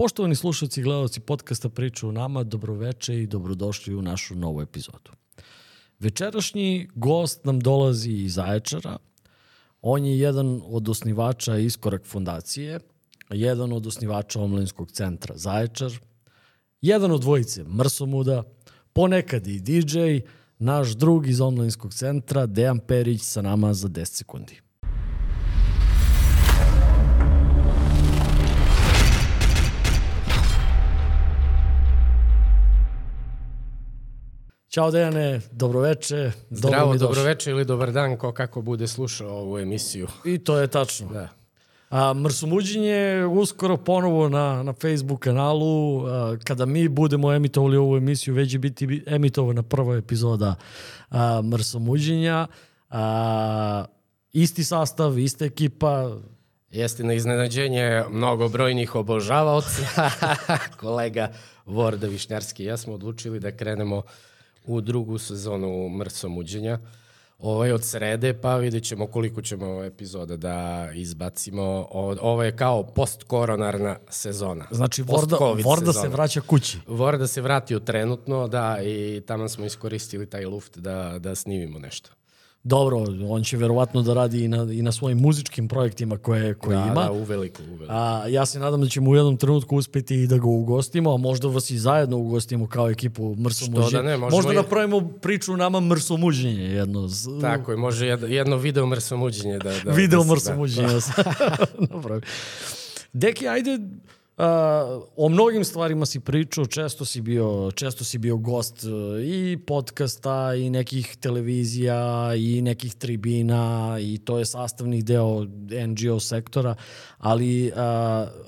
Poštovani slušalci i gledalci podcasta Priča u nama, dobroveče i dobrodošli u našu novu epizodu. Večerašnji gost nam dolazi iz Zaječara. On je jedan od osnivača Iskorak fondacije, jedan od osnivača omlinskog centra Zaječar, jedan od dvojice Mrsomuda, ponekad i DJ, naš drug iz omlinskog centra, Dejan Perić, sa nama za 10 sekundi. Ćao Dejane, dobroveče. Zdravo, dobroveče ili dobar dan, ko kako bude slušao ovu emisiju. I to je tačno. Da. A, Mrsumuđin je uskoro ponovo na, na Facebook kanalu. A, kada mi budemo emitovali ovu emisiju, već će biti emitovana prva epizoda a, Mrsumuđinja. A, isti sastav, ista ekipa, Jeste na iznenađenje mnogo brojnih obožavaoca. Kolega Vorda Višnjarski i ja smo odlučili da krenemo u drugu sezonu Mrsomuđenja. Ovo je od srede, pa vidjet ćemo koliko ćemo epizoda da izbacimo. Ovo je kao post-koronarna sezona. Znači, Vorda, Vorda se vraća kući. Vorda se vratio trenutno, da, i tamo smo iskoristili taj luft da, da snimimo nešto. Dobro, on će verovatno da radi i na, i na svojim muzičkim projektima koje, koje da, ima. Da, uveliko, uveliko. A, ja se nadam da ćemo u jednom trenutku uspeti i da ga ugostimo, a možda vas i zajedno ugostimo kao ekipu Mrsomuđenje. Da ne, Možda i... napravimo priču nama Mrsomuđenje jedno. Tako je, može jedno, jedno video Mrsomuđenje da... da video da, Mrsomuđenje. Da. Dobro. Deki, ajde o mnogim stvarima si pričao, često si bio, često si bio gost uh, i podcasta i nekih televizija i nekih tribina i to je sastavni deo NGO sektora, ali uh,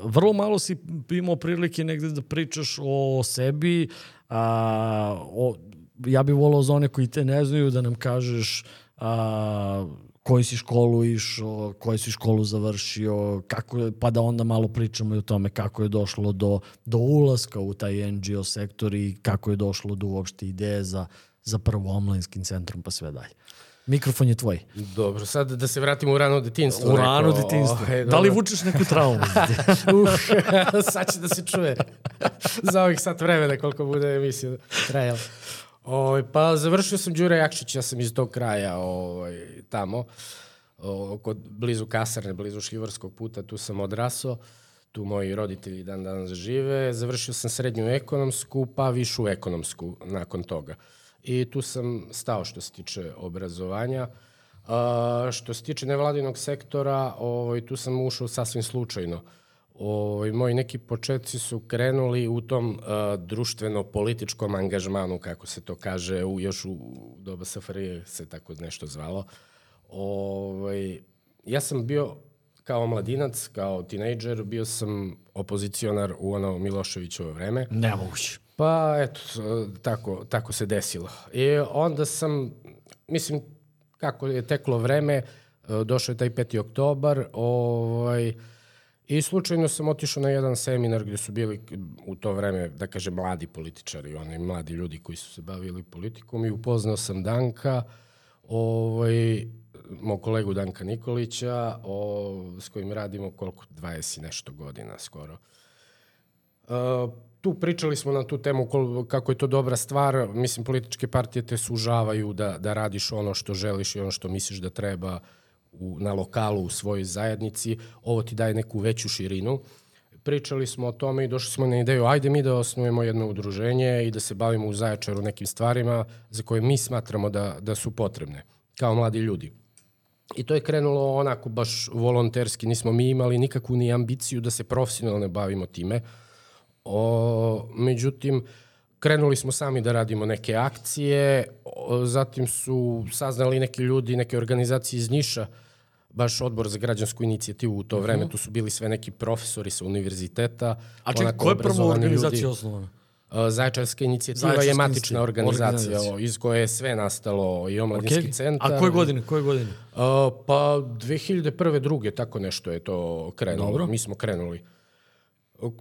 vrlo malo si imao prilike negde da pričaš o sebi, uh, o, ja bih volao za one koji te ne znaju da nam kažeš uh, koju si školu išao, koju si školu završio, kako je, pa da onda malo pričamo i o tome kako je došlo do, do ulaska u taj NGO sektor i kako je došlo do uopšte ideje za, za prvo omladinskim centrom pa sve dalje. Mikrofon je tvoj. Dobro, sad da se vratimo u rano detinstvo. U rano neko, detinstvo. Oh, da li vučeš neku traumu? uh, sad će da se čuje. Za ovih sat vremena koliko bude emisija trajala. Ovaj, pa završio sam Đura Jakšić, ja sam iz tog kraja ovaj, tamo, o, kod, blizu Kasarne, blizu Šljivarskog puta, tu sam odrasao, tu moji roditelji dan danas žive. Završio sam srednju ekonomsku, pa višu ekonomsku nakon toga. I tu sam stao što se tiče obrazovanja. A, što se tiče nevladinog sektora, ovaj, tu sam ušao sasvim slučajno. Uh, ovaj, moji neki početci su krenuli u tom uh, društveno-političkom angažmanu, kako se to kaže, u, još u doba Safarije se tako nešto zvalo. Ovaj, ja sam bio kao mladinac, kao tinejdžer, bio sam opozicionar u ono Miloševićovo vreme. Nemoguće. Pa, eto, tako, tako se desilo. I onda sam, mislim, kako je teklo vreme, došao je taj 5. oktobar, ovaj, I slučajno sam otišao na jedan seminar gde su bili u to vreme, da kaže, mladi političari, oni mladi ljudi koji su se bavili politikom i upoznao sam Danka, ovaj, mog kolegu Danka Nikolića, o, s kojim radimo koliko, 20 i nešto godina skoro. Uh, tu pričali smo na tu temu kol, kako je to dobra stvar. Mislim, političke partije te sužavaju da, da radiš ono što želiš i ono što misliš da treba u, na lokalu u svojoj zajednici, ovo ti daje neku veću širinu. Pričali smo o tome i došli smo na ideju, ajde mi da osnujemo jedno udruženje i da se bavimo u Zaječaru nekim stvarima za koje mi smatramo da, da su potrebne, kao mladi ljudi. I to je krenulo onako baš volonterski, nismo mi imali nikakvu ni ambiciju da se profesionalno bavimo time. O, međutim, krenuli smo sami da radimo neke akcije, zatim su saznali neki ljudi, neke organizacije iz Niša, baš odbor za građansku inicijativu u to uh -huh. vreme, tu su bili sve neki profesori sa univerziteta. A čekaj, koja je prvo organizacija osnovana? Zaječarska inicijativa Zaječarska je matična organizacija, organizacija iz koje je sve nastalo i omladinski okay. centar. A koje godine? Koje godine? Uh, pa 2001. druge, tako nešto je to krenulo. Dobro. Mi smo krenuli.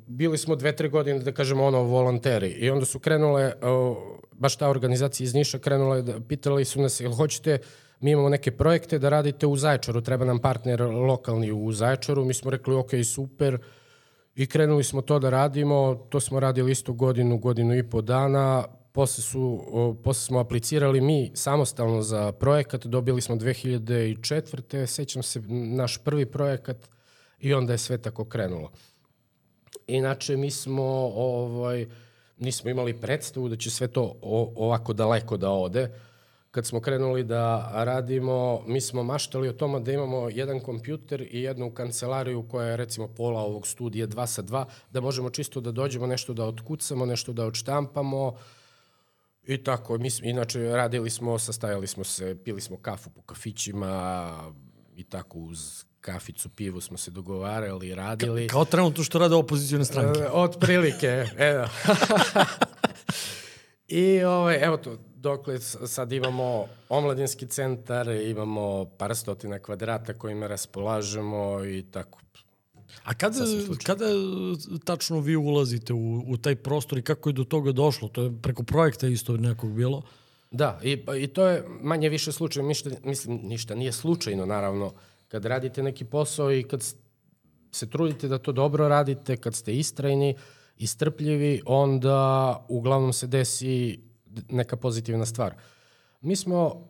Bili smo dve, tre godine, da kažemo, ono, volonteri. I onda su krenule, uh, baš ta organizacija iz Niša krenula, da, pitali su nas, jel hoćete mi imamo neke projekte da radite u Zaječaru, treba nam partner lokalni u Zaječaru, mi smo rekli ok, super, I krenuli smo to da radimo, to smo radili isto godinu, godinu i po dana, posle, su, posle smo aplicirali mi samostalno za projekat, dobili smo 2004. Sećam se naš prvi projekat i onda je sve tako krenulo. Inače, mi smo, ovaj, nismo imali predstavu da će sve to ovako daleko da ode. Kad smo krenuli da radimo, mi smo maštali o tome da imamo jedan kompjuter i jednu kancelariju koja je recimo pola ovog studija 2 sa 2, da možemo čisto da dođemo, nešto da otkucamo, nešto da odštampamo, I tako, mi, inače radili smo, sastajali smo se, pili smo kafu po kafićima i tako uz kaficu, pivu smo se dogovarali, radili. Ka, kao trenutno što rade opozicijone stranke. E, od prilike, evo. I ovaj, evo to, dokle sad imamo omladinski centar, imamo par stotina kvadrata kojima raspolažemo i tako. A kada, kada tačno vi ulazite u, u taj prostor i kako je do toga došlo? To je preko projekta isto nekog bilo? Da, i, i to je manje više slučaj, mislim, ništa nije slučajno, naravno, kad radite neki posao i kad se trudite da to dobro radite, kad ste istrajni i strpljivi, onda uglavnom se desi neka pozitivna stvar. Mi smo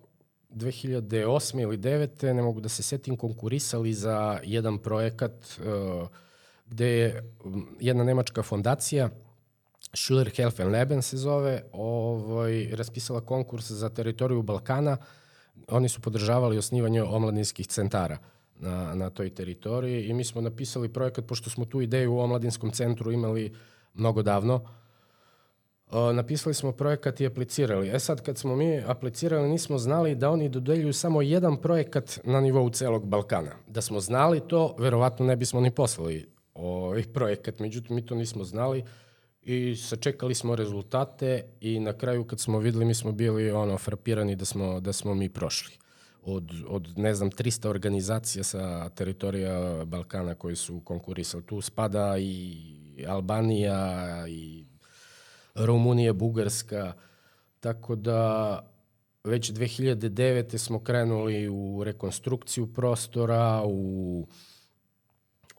2008. ili 2009. ne mogu da se setim, konkurisali za jedan projekat uh, gde je jedna nemačka fondacija Schiller Helfen Leben se zove, ovaj, raspisala konkurs za teritoriju Balkana. Oni su podržavali osnivanje omladinskih centara na, na toj teritoriji i mi smo napisali projekat, pošto smo tu ideju u omladinskom centru imali mnogo davno, napisali smo projekat i aplicirali. E sad, kad smo mi aplicirali, nismo znali da oni dodeljuju samo jedan projekat na nivou celog Balkana. Da smo znali to, verovatno ne bismo ni poslali ovaj projekat, međutim, mi to nismo znali i sačekali smo rezultate i na kraju kad smo videli, mi smo bili ono frapirani da smo, da smo mi prošli. Od, od, ne znam, 300 organizacija sa teritorija Balkana koji su konkurisali. Tu spada i Albanija i Rumunija, Bugarska, tako da već 2009. smo krenuli u rekonstrukciju prostora, u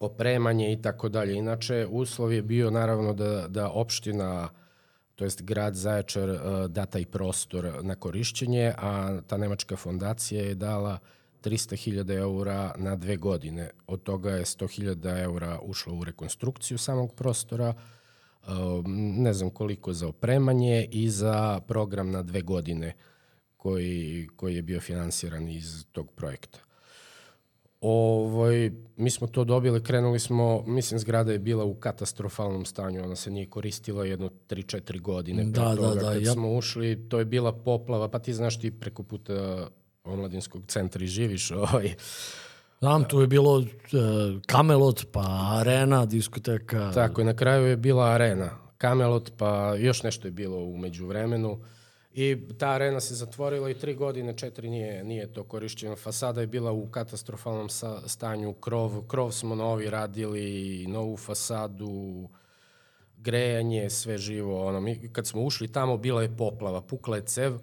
opremanje i tako dalje. Inače, uslov je bio naravno da, da opština, to jest grad Zaječar, e, da taj prostor na korišćenje, a ta nemačka fondacija je dala 300.000 eura na dve godine. Od toga je 100.000 eura ušlo u rekonstrukciju samog prostora, ne znam koliko za opremanje i za program na dve godine koji, koji je bio finansiran iz tog projekta. Ovaj, mi smo to dobili, krenuli smo, mislim zgrada je bila u katastrofalnom stanju, ona se nije koristila jedno 3-4 godine. Da, da, toga. da. Kad ja... smo ušli, to je bila poplava, pa ti znaš ti preko puta omladinskog centra i živiš, ovaj, Znam, tu je bilo uh, Kamelot, pa arena, diskoteka. Tako je, na kraju je bila arena. Kamelot, pa još nešto je bilo umeđu vremenu. I ta arena se zatvorila i tri godine, četiri nije, nije to korišćeno. Fasada je bila u katastrofalnom sa, stanju, krov, krov smo novi radili, novu fasadu, grejanje, sve živo. Ono, mi, kad smo ušli tamo, bila je poplava, pukla je cev,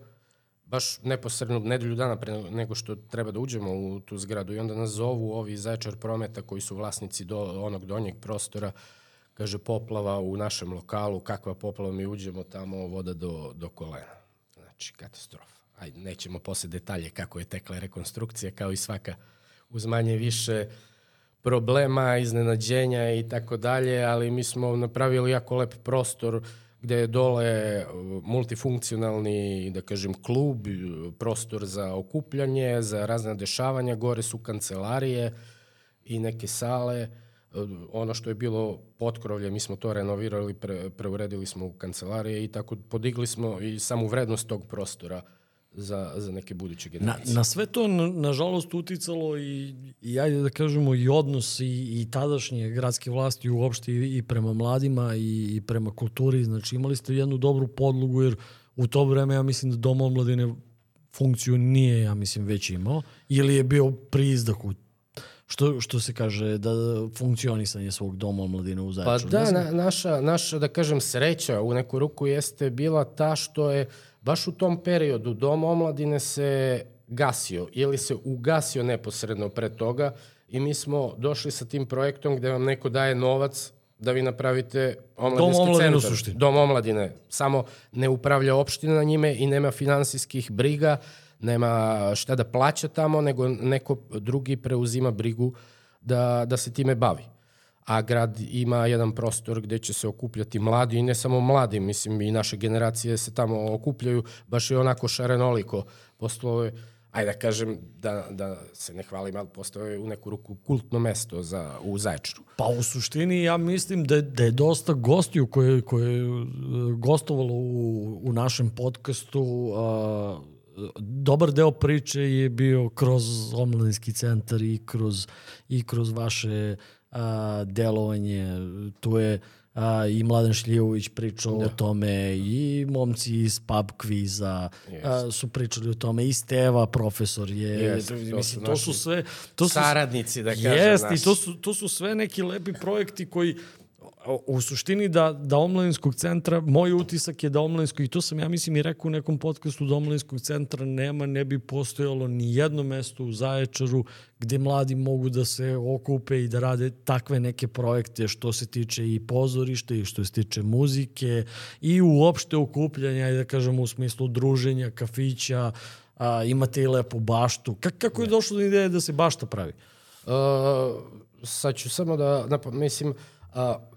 baš neposredno nedelju dana pre nego što treba da uđemo u tu zgradu i onda nas zovu ovi zaječar prometa koji su vlasnici do onog donjeg prostora kaže poplava u našem lokalu, kakva poplava mi uđemo tamo, voda do, do kolena. Znači, katastrofa. Ajde, nećemo posle detalje kako je tekla rekonstrukcija, kao i svaka uz manje više problema, iznenađenja i tako dalje, ali mi smo napravili jako lep prostor uh, gde je dole uh, multifunkcionalni, da kažem, klub, prostor za okupljanje, za razne dešavanja, gore su kancelarije i neke sale. Uh, ono što je bilo potkrovlje, mi smo to renovirali, pre, preuredili smo u kancelarije i tako podigli smo i samu vrednost tog prostora za, za neke buduće generacije. Na, na sve to, na, nažalost, uticalo i, i, ajde da kažemo, i odnos i, i tadašnje gradske vlasti uopšte i, i prema mladima i, i prema kulturi. Znači, imali ste jednu dobru podlogu, jer u to vreme, ja mislim da Dom omladine funkciju nije, ja mislim, već imao, ili je bio pri izdahu što, što se kaže, da funkcionisanje svog doma omladine u Zaječaru. Pa da, na, naša, naša, da kažem, sreća u neku ruku jeste bila ta što je baš u tom periodu dom omladine se gasio ili se ugasio neposredno pre toga i mi smo došli sa tim projektom gde vam neko daje novac da vi napravite omladinski Dom omladine centar. suštini. Dom omladine. Samo ne upravlja opština na njime i nema finansijskih briga, nema šta da plaća tamo, nego neko drugi preuzima brigu da, da se time bavi. A grad ima jedan prostor gde će se okupljati mladi i ne samo mladi, mislim i naše generacije se tamo okupljaju, baš je onako šarenoliko. Postalo je, ajde da kažem, da, da se ne hvalim, ali postao je u neku ruku kultno mesto za, u Zaječaru. Pa u suštini ja mislim da, da je dosta gostiju koje, koje je gostovalo u, u našem podcastu a, dobar deo priče je bio kroz omladinski centar i kroz, i kroz vaše a, delovanje. Tu je a, i Mladen Šljivović pričao da. o tome i momci iz pub kviza a, su pričali o tome i Steva profesor je Jest, to mislim su to su sve to su Saradnici, da kažem. Jeste, i naši. to su, to su sve neki lepi projekti koji u suštini da, da omladinskog centra, moj utisak je da omladinskog, i to sam ja mislim i rekao u nekom podcastu, da omladinskog centra nema, ne bi postojalo ni jedno mesto u Zaječaru gde mladi mogu da se okupe i da rade takve neke projekte što se tiče i pozorišta i što se tiče muzike i uopšte okupljanja i da kažemo u smislu druženja, kafića, a, imate i lepu baštu. Ka, kako je došlo do ideje da se bašta pravi? Uh, sad ću samo da, da mislim,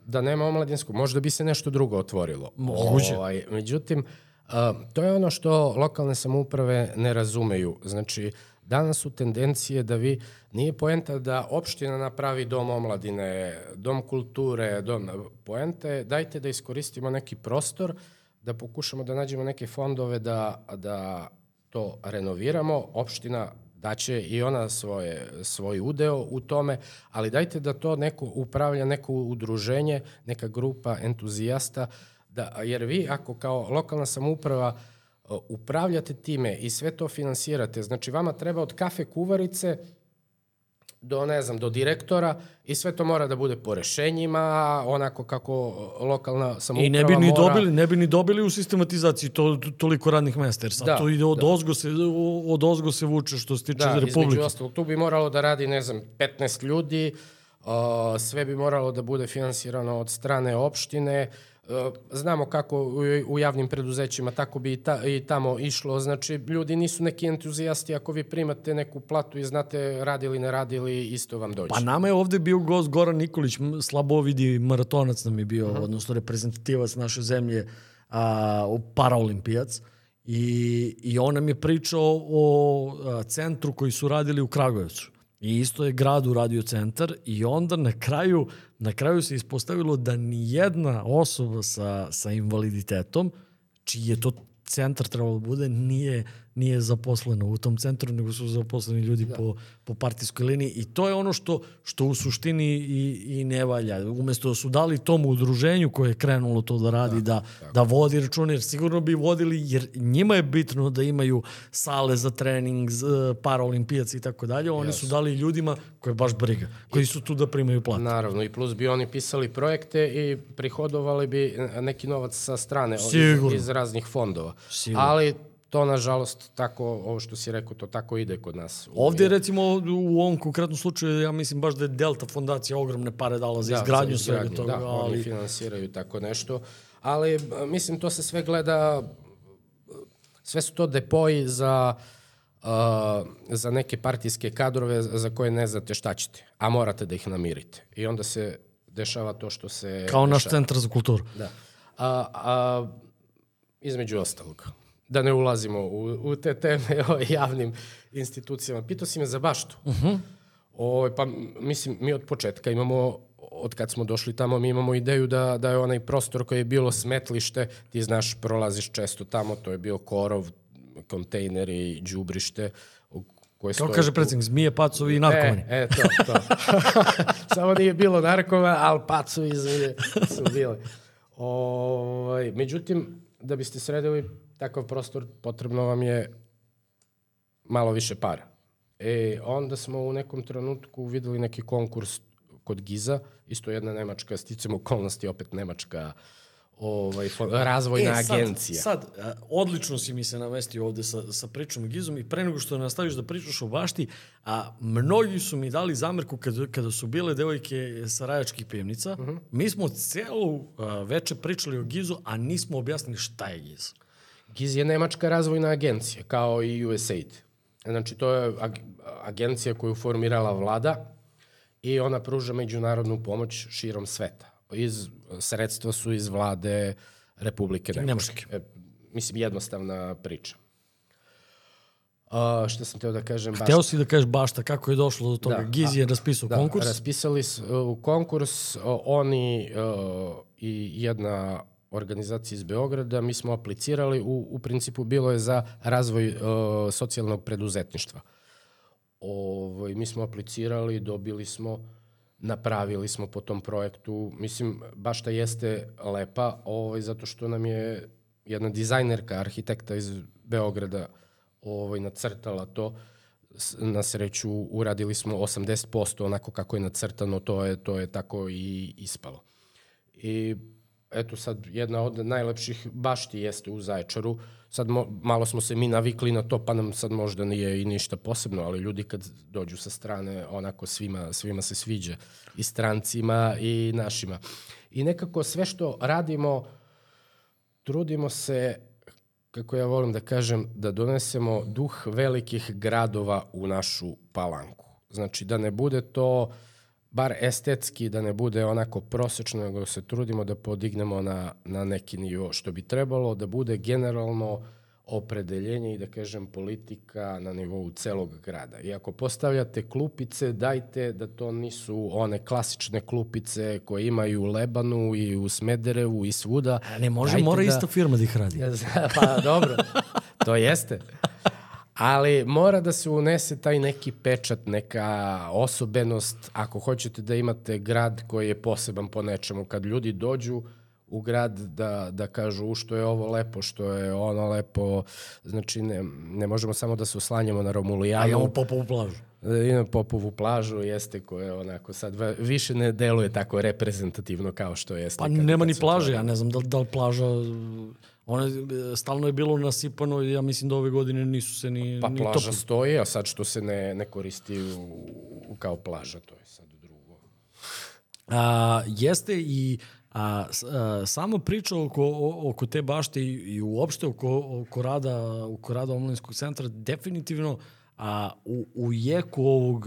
da nema omladinskog, možda bi se nešto drugo otvorilo. Moguće. Ovaj, međutim, uh, to je ono što lokalne samouprave ne razumeju. Znači, danas su tendencije da vi, nije poenta da opština napravi dom omladine, dom kulture, dom, poenta je dajte da iskoristimo neki prostor, da pokušamo da nađemo neke fondove da, da to renoviramo, opština daće i ona svoje, svoj udeo u tome, ali dajte da to neko upravlja, neko udruženje, neka grupa entuzijasta, da, jer vi ako kao lokalna samouprava uh, upravljate time i sve to finansirate, znači vama treba od kafe kuvarice do, ne znam, do direktora i sve to mora da bude po rešenjima, onako kako lokalna samouprava I ne bi ni mora... dobili, ne bi ni dobili u sistematizaciji to toliko radnih mesta, jer sad Da, to ide od ozgo se od ozgo se vuče što se tiče Da, između Republike. ostalog, tu bi moralo da radi, ne znam, 15 ljudi, uh, sve bi moralo da bude finansirano od strane opštine, uh, znamo kako u, javnim preduzećima, tako bi i, ta, i tamo išlo, znači ljudi nisu neki entuzijasti, ako vi primate neku platu i znate radili, ne radili, isto vam dođe. Pa nama je ovde bio gost Goran Nikolić, slabovidi maratonac nam je bio, uh -huh. odnosno reprezentativac naše zemlje, a, paraolimpijac. I, I on nam je pričao o a, centru koji su radili u Kragujevcu. I isto je grad uradio centar i onda na kraju, na kraju se ispostavilo da ni jedna osoba sa, sa invaliditetom, čiji je to centar trebalo da bude, nije, nije zaposleno u tom centru, nego su zaposleni ljudi da. po, po partijskoj liniji. I to je ono što, što u suštini i, i ne valja. Umesto da su dali tom udruženju koje je krenulo to da radi, da, da, da vodi račune, jer sigurno bi vodili, jer njima je bitno da imaju sale za trening, paraolimpijaci i tako dalje. Oni su dali ljudima koje je baš briga, koji su tu da primaju platu. Naravno, i plus bi oni pisali projekte i prihodovali bi neki novac sa strane Sigurno. iz, iz raznih fondova. Sigurno. Ali to, nažalost, tako, ovo što si rekao, to tako ide kod nas. Ovde, recimo, u ovom konkretnom slučaju, ja mislim baš da je Delta fondacija ogromne pare dala za izgradnju za svega izgradnju, toga, Da, oni ali finansiraju tako nešto. Ali, mislim, to se sve gleda, sve su to depoji za, uh, za neke partijske kadrove za koje ne znate šta ćete, a morate da ih namirite. I onda se dešava to što se... kao naš dešava. centar za kulturu. Da. A, a, između ostalog, da ne ulazimo u, u te teme o javnim institucijama. Pitao si me za baštu. Uh -huh. o, pa, mislim, mi od početka imamo, od kad smo došli tamo, mi imamo ideju da, da je onaj prostor koji je bilo smetlište, ti znaš, prolaziš često tamo, to je bio korov, kontejneri, đubrište, koje Kao stoje kaže predsjednik, zmije, pacovi i narkomani. E, e, to, to. Samo nije bilo narkova, ali pacu iz su bile. Ovaj, međutim, da biste sredili takav prostor, potrebno vam je malo više para. E, onda smo u nekom trenutku videli neki konkurs kod Giza, isto jedna nemačka, sticam okolnosti, opet nemačka ovaj, razvojna e, sad, agencija. Sad, odlično si mi se namestio ovde sa, sa pričom Gizom i pre nego što nastaviš da pričaš o bašti, a mnogi su mi dali zamerku kada, kada su bile devojke sa rajačkih pivnica. Uh mhm. -huh. Mi smo celu a, veče pričali o Gizu, a nismo objasnili šta je Giz. Giz je nemačka razvojna agencija, kao i USAID. Znači, to je ag agencija koju formirala vlada i ona pruža međunarodnu pomoć širom sveta iz, sredstva su iz vlade Republike Nemačke. E, mislim, jednostavna priča. Uh, šta sam teo da kažem? Bašta. Hteo si da kažeš bašta, kako je došlo do toga? Da, Giz je raspisao da, konkurs? raspisali su uh, konkurs, uh, oni uh, i jedna organizacija iz Beograda, mi smo aplicirali, u, u principu bilo je za razvoj uh, socijalnog preduzetništva. Ovo, ovaj, mi smo aplicirali, dobili smo napravili smo po tom projektu. Mislim, baš ta jeste lepa, ovaj, zato što nam je jedna dizajnerka, arhitekta iz Beograda ovaj, nacrtala to. Na sreću uradili smo 80% onako kako je nacrtano, to je, to je tako i ispalo. I eto sad jedna od najlepših bašti jeste u Zaječaru. Sad mo, malo smo se mi navikli na to, pa nam sad možda nije i ništa posebno, ali ljudi kad dođu sa strane, onako svima, svima se sviđa. I strancima i našima. I nekako sve što radimo, trudimo se, kako ja volim da kažem, da donesemo duh velikih gradova u našu palanku. Znači da ne bude to bar estetski da ne bude onako prosečno, nego se trudimo da podignemo na, na neki nivo, što bi trebalo da bude generalno opredeljenje i da kažem politika na nivou celog grada. I ako postavljate klupice, dajte da to nisu one klasične klupice koje imaju u Lebanu i u Smederevu i svuda. A ne može, dajte mora da... ista firma da ih radi. pa dobro, to jeste ali mora da se unese taj neki pečat, neka osobenost, ako hoćete da imate grad koji je poseban po nečemu. Kad ljudi dođu u grad da, da kažu u što je ovo lepo, što je ono lepo, znači ne, ne možemo samo da se oslanjamo na Romulijanu. A imamo Popovu plažu. E, imamo Popovu plažu, jeste koje onako sad više ne deluje tako reprezentativno kao što jeste. Pa nema ni plaže, ja ne znam da, da li plaža Ona e, stalno je bilo nasipano i ja mislim da ove godine nisu se ni Pa ni plaža topli. stoji, a sad što se ne, ne koristi u, u, kao plaža, to je sad drugo. A, jeste i a, a sama priča oko, oko te bašte i, i uopšte oko, oko rada, oko rada omladinskog centra definitivno a, u, u jeku ovog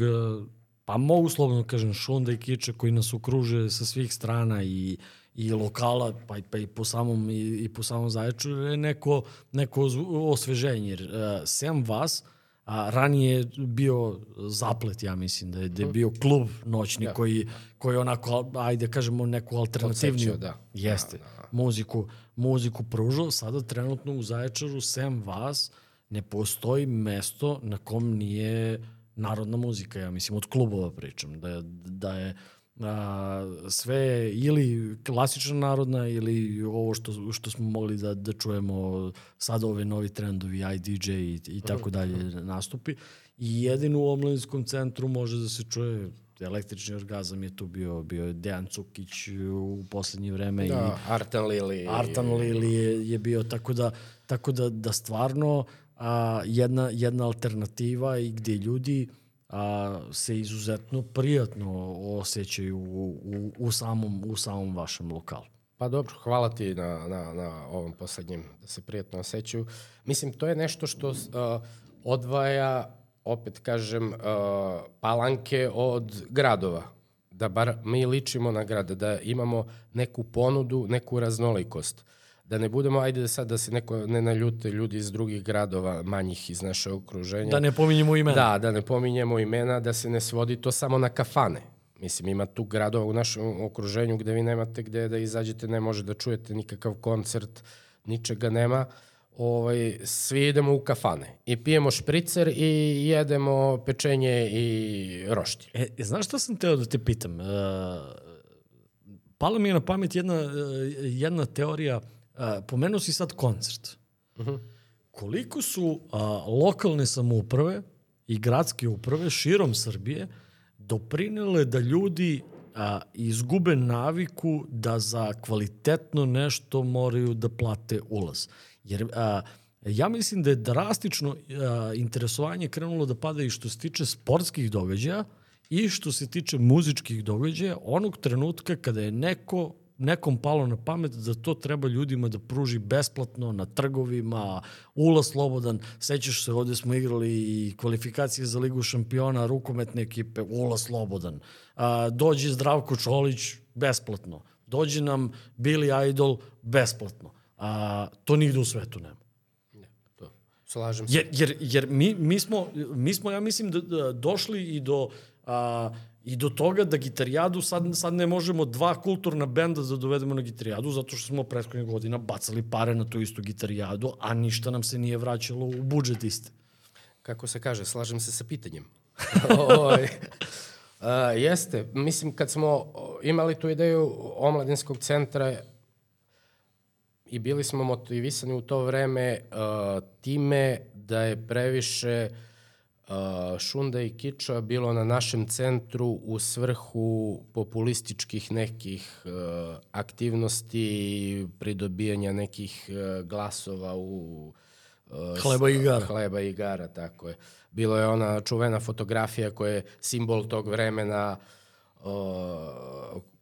pa mogu slobodno kažem šunda i kiče koji nas okruže sa svih strana i i lokala, pa, pa i po samom, i, i po samom Zaječu je neko, neko osveženje. Jer, uh, sem vas, a ranije je bio zaplet, ja mislim, da je, da je bio klub noćni ja. koji, koji onako, ajde kažemo, neku alternativniju, da. jeste, da, da, da. muziku, muziku pružao. Sada trenutno u Zaječaru, sem vas, ne postoji mesto na kom nije narodna muzika, ja mislim, od klubova pričam, da je, da je a, sve ili klasična narodna ili ovo što, što smo mogli da, da čujemo sad ove novi trendovi, IDJ i, i tako dalje nastupi. I jedino u omladinskom centru može da se čuje električni orgazam je tu bio, bio Dejan Cukić u poslednje vreme. Da, i Artan Lili. Artan Lili je, je bio, tako da, tako da, da stvarno a, jedna, jedna alternativa i gde ljudi a, se izuzetno prijatno osjećaju u, u, u, samom, u samom vašem lokalu. Pa dobro, hvala ti na, na, na ovom poslednjem, da se prijatno osjećaju. Mislim, to je nešto što uh, odvaja, opet kažem, uh, palanke od gradova. Da bar mi ličimo na grade, da imamo neku ponudu, neku raznolikost da ne budemo, ajde da sad da se neko ne naljute ljudi iz drugih gradova, manjih iz naše okruženja. Da ne pominjemo imena. Da, da ne pominjemo imena, da se ne svodi to samo na kafane. Mislim, ima tu gradova u našem okruženju gde vi nemate gde da izađete, ne može da čujete nikakav koncert, ničega nema. Ovaj, svi idemo u kafane i pijemo špricer i jedemo pečenje i roštilj. E, znaš šta sam teo da te pitam? Uh, pala mi je na pamet jedna, uh, jedna teorija pomenuo si sad koncert. Uh -huh. Koliko su a, lokalne samouprave i gradske uprave širom Srbije doprinele da ljudi a, izgube naviku da za kvalitetno nešto moraju da plate ulaz. Jer a, ja mislim da je drastično a, interesovanje krenulo da pada i što se tiče sportskih događaja i što se tiče muzičkih događaja onog trenutka kada je neko nekom palo na pamet da to treba ljudima da pruži besplatno na trgovima, ulaz slobodan. Sećaš se, ovde smo igrali i kvalifikacije za Ligu šampiona, rukometne ekipe, ulaz slobodan. A, dođe Zdravko Čolić besplatno. Dođe nam Billy Idol besplatno. A, to nigde u svetu nema. Ne, to. Slažem se. Jer, jer, jer mi, mi, smo, mi smo, ja mislim, da, da došli i do a, I do toga da gitarijadu sad, sad ne možemo dva kulturna benda da dovedemo na gitarijadu zato što smo prethodnih godina bacali pare na tu istu gitarijadu, a ništa nam se nije vraćalo u budžet iste. Kako se kaže, slažem se sa pitanjem. Oj, uh, jeste, mislim kad smo imali tu ideju omladinskog centra i bili smo motivisani u to vreme uh, time da je previše uh, šunda i kiča bilo na našem centru u svrhu populističkih nekih aktivnosti, pridobijanja nekih glasova u hleba i igara. Hleba i igara, tako je. Bilo je ona čuvena fotografija koja je simbol tog vremena uh,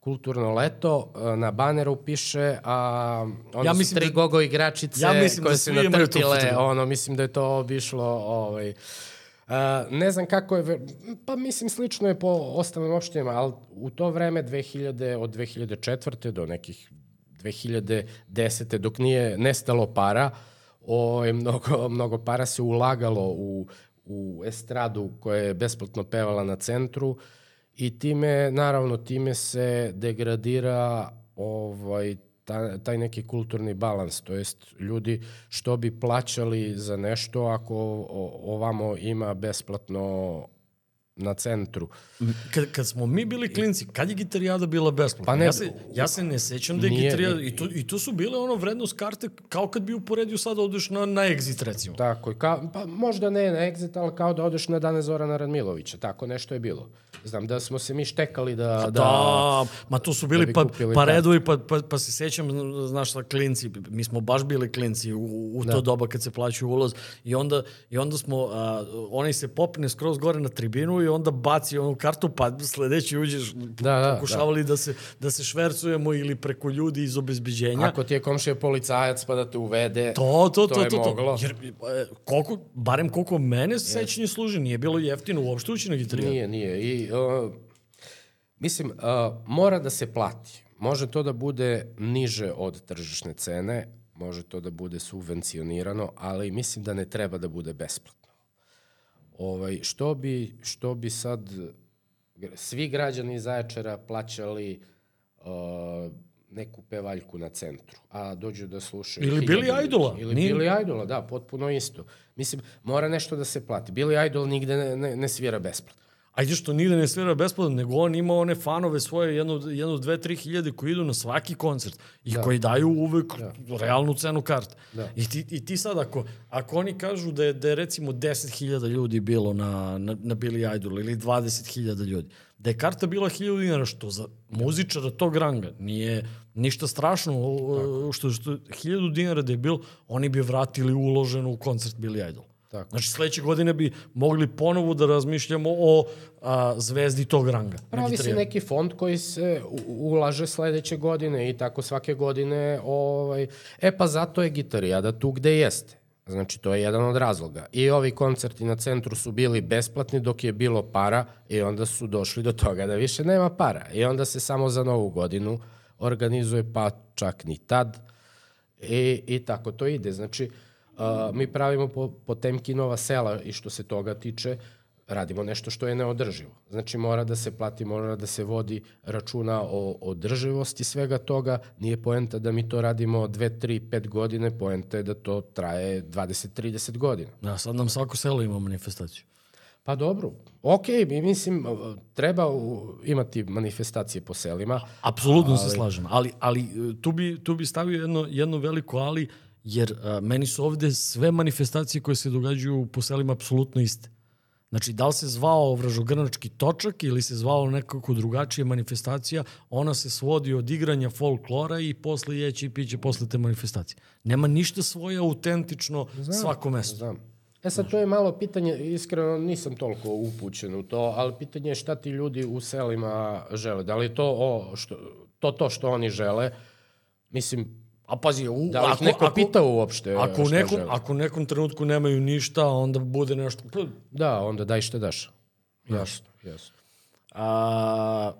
kulturno leto, na baneru piše, a onda ja su tri da, gogo igračice ja koje da se natrpile, ono, mislim da je to obišlo ovaj, ne znam kako je, pa mislim slično je po ostalim opštinama, ali u to vreme 2000, od 2004. do nekih 2010. dok nije nestalo para, o, je mnogo, mnogo para se ulagalo u, u estradu koja je besplatno pevala na centru i time, naravno, time se degradira ovaj, ta, taj neki kulturni balans, to jest ljudi što bi plaćali za nešto ako ovamo ima besplatno na centru. Kad, kad smo mi bili klinci, kad je gitarijada bila besplatna? Pa ne, ja, se, ja se ne sećam da je nije, gitarijada, i to, i to su bile ono vrednost karte kao kad bi uporedio sad da odeš na, na Exit recimo. Tako, ka, pa možda ne na Exit, ali kao da odeš na dane Zorana Radmilovića, tako nešto je bilo. Znam da smo se mi štekali da... Da, da ma to su bili da pa, pa redovi, pa, pa, pa se sećam, znaš šta, klinci, mi smo baš bili klinci u, u to da. doba kad se plaćaju ulaz i onda, i onda smo, a, onaj se popne skroz gore na tribinu i onda baci onu kartu, pa sledeći uđeš, da, da, pokušavali da. da, se, da se švercujemo ili preko ljudi iz obezbeđenja. Ako ti je komšija policajac pa da te uvede, to, to, to, to, je to, to. moglo. Jer, e, koliko, barem koliko mene sećanje služi, nije bilo jeftino uopšte ući na gitariju. Nije, nije. I, uh, mislim, uh, mora da se plati. Može to da bude niže od tržišne cene, može to da bude subvencionirano, ali mislim da ne treba da bude besplatno. Ovaj, što, bi, što bi sad svi građani Zaječara plaćali uh, neku pevaljku na centru, a dođu da slušaju... Ili Billy Idola. Ili Nije... Billy Idola, da, potpuno isto. Mislim, mora nešto da se plati. Billy Idol nigde ne, ne, ne svira besplatno ajde što nigde ne svira besplatno, nego on ima one fanove svoje, jedno, jedno dve, tri hiljade koji idu na svaki koncert i da. koji daju uvek da. realnu cenu karte. Da. I, ti, I ti sad, ako, ako oni kažu da je, da je recimo 10.000 ljudi bilo na, na, na Billy Idol ili 20.000 ljudi, da je karta bila 1000 dinara, što za muzičara tog ranga nije ništa strašno, Tako. što, što 1000 dinara da je bilo, oni bi vratili uloženo u koncert Billy Idol. Tako. Znači sledeće godine bi mogli ponovo da razmišljamo o a, zvezdi tog ranga. Pravi se neki fond koji se ulaže sledeće godine i tako svake godine. Ovaj, e pa zato je gitarijada tu gde jeste. Znači, to je jedan od razloga. I ovi koncerti na centru su bili besplatni dok je bilo para i onda su došli do toga da više nema para. I onda se samo za novu godinu organizuje, pa čak ni tad. I, i tako to ide. Znači, uh, Uh, mi pravimo po, po Temkinova sela i što se toga tiče, radimo nešto što je neodrživo. Znači mora da se plati, mora da se vodi računa o održivosti svega toga. Nije poenta da mi to radimo 2, 3, 5 godine, poenta je da to traje 20-30 godina. Da, sad nam svako selo ima manifestaciju. Pa dobro, ok, mi mislim, treba imati manifestacije po selima. Apsolutno ali... se slažem, ali, ali tu, bi, tu bi stavio jedno, jedno veliko ali, jer a, meni su ovde sve manifestacije koje se događaju po selima apsolutno iste. Znači, da li se zvao vražogrnački točak ili se zvao nekako drugačija manifestacija, ona se svodi od igranja folklora i posle jeće i piće posle te manifestacije. Nema ništa svoje autentično znam, svako mesto. Znam. E sad, to je malo pitanje, iskreno nisam toliko upućen u to, ali pitanje je šta ti ljudi u selima žele. Da li je to o, što, to, to što oni žele? Mislim, A pazi, u, da li ako, neko ako, pita uopšte ako u nekom, žele? Ako u nekom trenutku nemaju ništa, onda bude nešto... Da, onda daj šta daš. Jasno, jasno. A,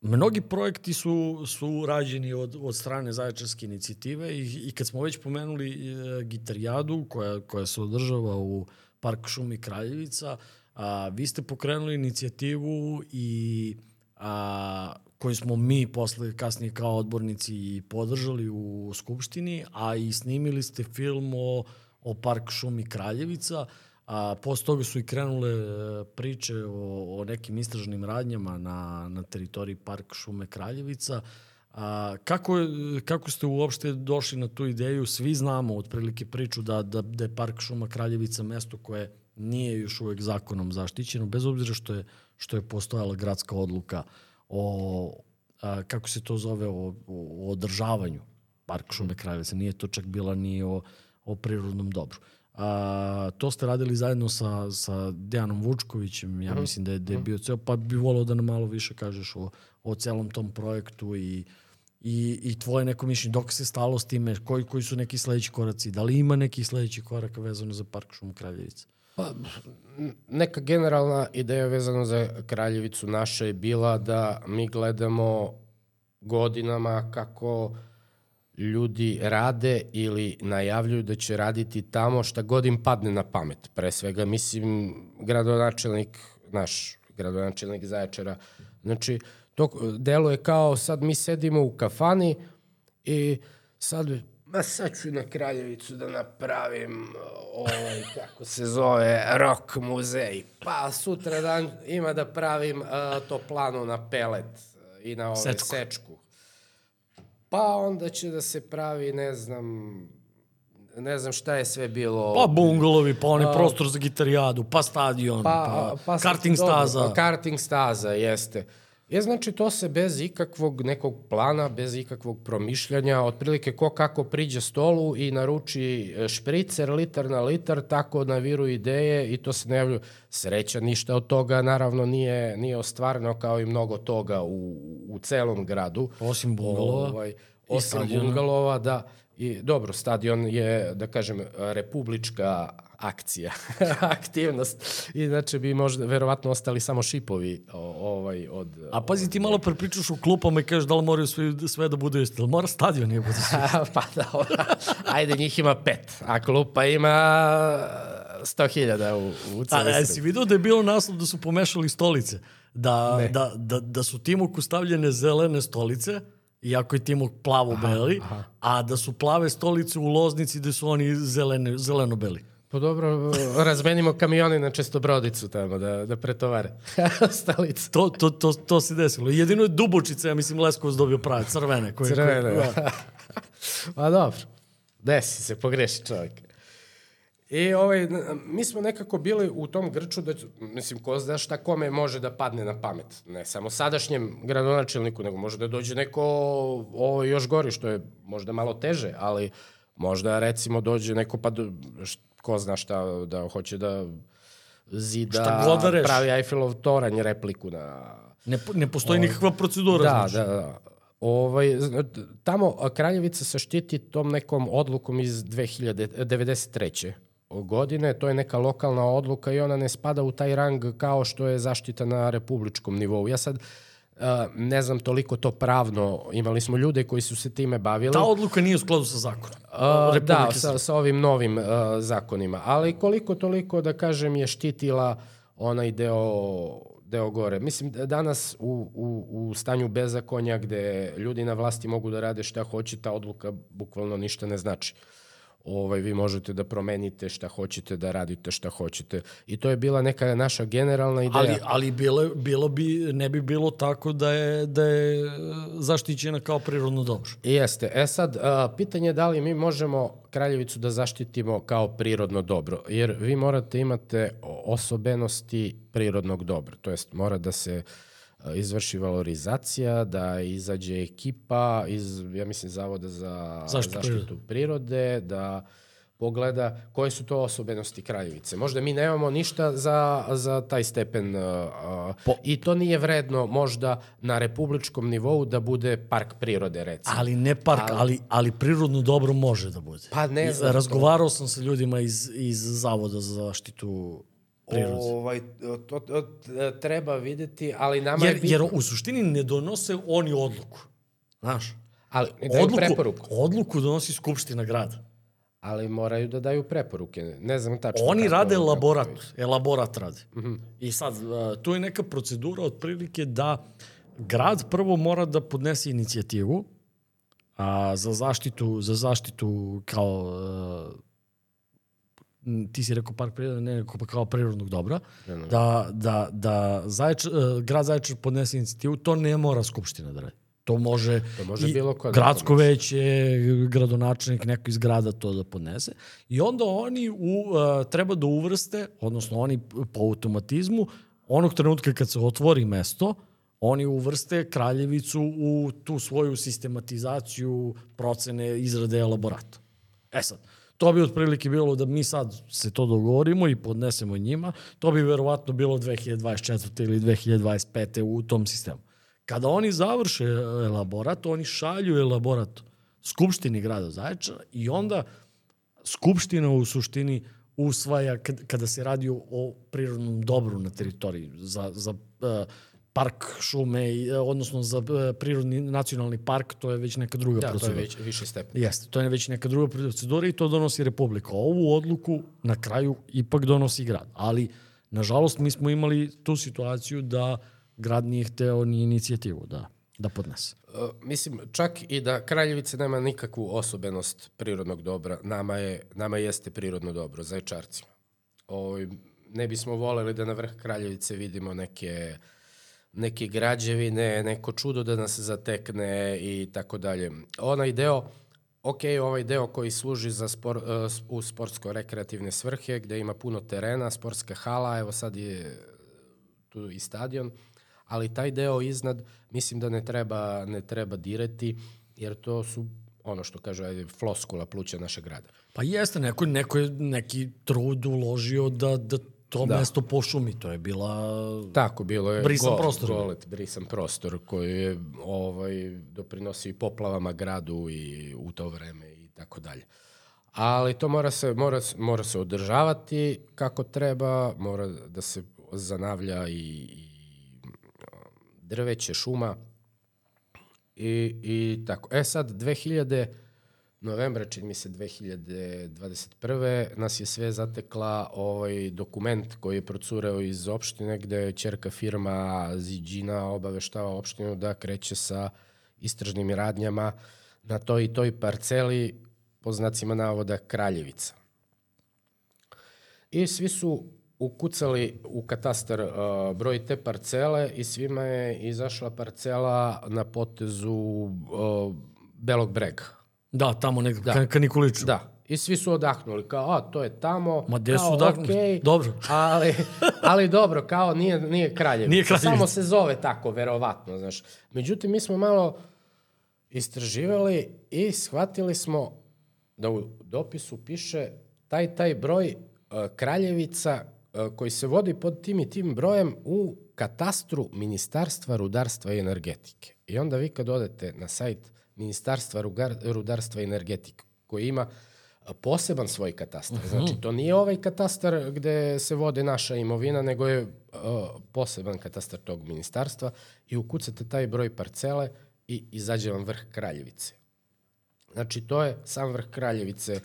mnogi projekti su, su rađeni od, od strane Zaječarske inicijative i, i kad smo već pomenuli e, gitarijadu koja, koja se održava u Park šumi Kraljevica, a, vi ste pokrenuli inicijativu i a, koju smo mi posle kasnije kao odbornici i podržali u Skupštini, a i snimili ste film o, o Park šumi Kraljevica. A, posle toga su i krenule e, priče o, o nekim istražnim radnjama na, na teritoriji Park šume Kraljevica. A, kako, kako ste uopšte došli na tu ideju? Svi znamo otprilike priču da, da, da je Park šuma Kraljevica mesto koje nije još uvek zakonom zaštićeno, bez obzira što je, što je postojala gradska odluka uh, o, a, kako se to zove, o, o održavanju Parka šume Kraljevica. Nije to čak bila ni o, o prirodnom dobru. A, to ste radili zajedno sa, sa Dejanom Vučkovićem, ja mhm. mislim da je, da je mhm. bio ceo, pa bi volao da nam malo više kažeš o, o celom tom projektu i, i, i tvoje neko mišljenje, dok se stalo s time, koji, koji su neki sledeći koraci, da li ima neki sledeći korak vezano za Park šumu Kraljevica? Pa, neka generalna ideja vezana za Kraljevicu naša je bila da mi gledamo godinama kako ljudi rade ili najavljuju da će raditi tamo šta god im padne na pamet. Pre svega, mislim, gradonačelnik, naš gradonačelnik Zaječara, znači, to delo je kao sad mi sedimo u kafani i sad Ma sad ću na Kraljevicu da napravim ovaj, kako se zove, rock muzej. Pa sutra dan ima da pravim uh, to plano na pelet i na ove sečku. sečku. Pa onda će da se pravi, ne znam, ne znam šta je sve bilo. Pa bungalovi, pa onaj prostor za gitarijadu, pa stadion, pa, pa, pa karting staza. Pa karting staza, jeste. Uh, Je, znači, to se bez ikakvog nekog plana, bez ikakvog promišljanja, otprilike ko kako priđe stolu i naruči e, špricer litar na litar, tako naviru ideje i to se najavlju. Sreća, ništa od toga naravno nije, nije ostvareno kao i mnogo toga u, u celom gradu. Osim bungalova. Ovaj, osim bungalova, da. I dobro, stadion je, da kažem, republička akcija, aktivnost. Inače bi možda, verovatno, ostali samo šipovi o, ovaj, od... A pazi, ti malo prepričaš u klupama i kažeš da li moraju sve, sve da bude isto. Mora stadion je bude pa da, ajde, njih ima pet, a klupa ima 100.000 u, u celoj A, si vidio da je bilo naslov da su pomešali stolice? Da, da, da, da su Timoku stavljene zelene stolice, iako je Timok plavo-beli, a da su plave stolice u Loznici gde su oni zelene, zeleno-beli. Pa dobro, razmenimo kamioni na čestobrodicu tamo da, da pretovare stolicu. To, to, to, to se desilo. Jedino je Dubočica, ja mislim, Leskovac dobio prave, crvene. Koje, crvene, koje, da. pa dobro, desi se, pogreši čovjek. I ovaj, mi smo nekako bili u tom grču da, mislim, ko zna šta kome može da padne na pamet. Ne samo sadašnjem gradonačelniku, nego može da dođe neko ovo još gori, što je možda malo teže, ali možda recimo dođe neko pa do, ko zna šta da hoće da zida, da pravi Eiffelov toranj repliku na... Ne, ne postoji ovaj, nikakva procedura, da, znaš. Da, da. Ovaj, tamo Kraljevica se štiti tom nekom odlukom iz 2093 godine, to je neka lokalna odluka i ona ne spada u taj rang kao što je zaštita na republičkom nivou. Ja sad Uh, ne znam toliko to pravno, imali smo ljude koji su se time bavili. Ta odluka nije u skladu sa zakonom. Uh, da, sa, sa ovim novim uh, zakonima, ali koliko toliko, da kažem, je štitila onaj deo, deo gore. Mislim, danas u, u, u stanju bezakonja gde ljudi na vlasti mogu da rade šta hoće, ta odluka bukvalno ništa ne znači. Uh, ovaj, vi možete da promenite šta hoćete, da radite šta hoćete. I to je bila neka naša generalna ideja. Ali, ali bilo, bilo bi, ne bi bilo tako da je, da je zaštićena kao prirodno dobro. Jeste. E sad, a, pitanje je da li mi možemo Kraljevicu da zaštitimo kao prirodno dobro. Jer vi morate imate osobenosti prirodnog dobra. To jest, mora da se e, izvrši valorizacija, da izađe ekipa iz, ja mislim, Zavoda za Zaštitu zaštitu prirode, da pogleda koje su to osobenosti Kraljevice. Možda mi nemamo ništa za, za taj stepen uh, Po- i to nije vredno možda na republičkom nivou da bude park prirode, recimo. Ali ne park, ali, ali prirodno dobro može da bude. Pa ne znam, Razgovarao sam sa ljudima iz, iz Zavoda za zaštitu prirode. Ovaj, to, to, to treba videti, ali nama je Jer, bitno. jer u suštini ne donose oni odluku. Znaš? ali daju Odluku, preporuku. odluku donosi Skupština grada. Ali moraju da daju preporuke. Ne znam tačno. Oni kako- rade kako- elaborat, elaborat rade. Mhm. I sad, uh, tu je neka procedura otprilike da grad prvo mora da podnese inicijativu a, za zaštitu, za zaštitu kao ti si rekao park prirode, ne nego kao prirodnog dobra, da, da, da Zaječar, uh, grad Zaječar podnese inicijativu, to ne mora Skupština da radi. To može, To može i bilo ko da gradsko veće, gradonačelnik, neko iz grada to da podnese. I onda oni u, uh, treba da uvrste, odnosno oni po automatizmu, onog trenutka kad se otvori mesto, oni uvrste Kraljevicu u tu svoju sistematizaciju procene izrade elaborata. E sad, to bi otprilike bilo da mi sad se to dogovorimo i podnesemo njima, to bi verovatno bilo 2024. ili 2025. u tom sistemu. Kada oni završe elaborat, oni šalju elaborat Skupštini grada Zaječara i onda Skupština u suštini usvaja kad, kada se radi o, prirodnom dobru na teritoriji za, za uh, park šume, uh, odnosno za uh, prirodni nacionalni park, to je već neka druga Da, to je procedura. već viši stepen. Jeste, to je već neka druga procedura i to donosi Republika. Ovu odluku na kraju ipak donosi grad. Ali, nažalost, mi smo imali tu situaciju da grad nije hteo ni inicijativu da, da podnese. Uh, mislim, čak i da Kraljevica nema nikakvu osobenost prirodnog dobra, nama, je, nama jeste prirodno dobro, zaječarcima. Ovaj, ne bismo voleli da na vrh Kraljevice vidimo neke neke građevine, neko čudo da nas zatekne i tako dalje. Onaj deo, ok, ovaj deo koji služi za spor, uh, u sportsko-rekreativne svrhe, gde ima puno terena, sportska hala, evo sad je tu i stadion, ali taj deo iznad mislim da ne treba, ne treba dirati, jer to su ono što kaže ajde, floskula pluća našeg grada. Pa jeste, neko, neko je neki trud uložio da, da to da. mesto pošumi. To je bila... Tako, bilo je Brisan go, prostor. golet, brisan prostor koji je ovaj, doprinosio i poplavama gradu i u to vreme i tako dalje. Ali to mora se, mora, mora se održavati kako treba, mora da se zanavlja i, i drveće, šuma i, i tako. E sad, 2000 novembra, čini mi se 2021. nas je sve zatekla ovaj dokument koji je procureo iz opštine gde je čerka firma Ziđina obaveštava opštinu da kreće sa istražnim radnjama na toj i toj parceli po znacima navoda Kraljevica. I svi su ukucali u katastar uh, broj te parcele i svima je izašla parcela na potezu uh, Belog brega. Da, tamo nekako, da. ka, Nikoliću. Da. I svi su odahnuli, kao, a, to je tamo. Ma gde su odahnuli? okej, Dobro. Ali, ali dobro, kao nije, nije Kraljevica. Nije Kraljevica. Samo se zove tako, verovatno, znaš. Međutim, mi smo malo istraživali i shvatili smo da u dopisu piše taj, taj broj uh, Kraljevica uh, koji se vodi pod tim i tim brojem u katastru Ministarstva rudarstva i energetike. I onda vi kad odete na sajt Ministarstva rudarstva i energetike koji ima uh, poseban svoj katastar. Znači, to nije ovaj katastar gde se vode naša imovina, nego je uh, poseban katastar tog ministarstva i ukucate taj broj parcele i izađe vam vrh Kraljevice. Znači, to je sam vrh Kraljevice.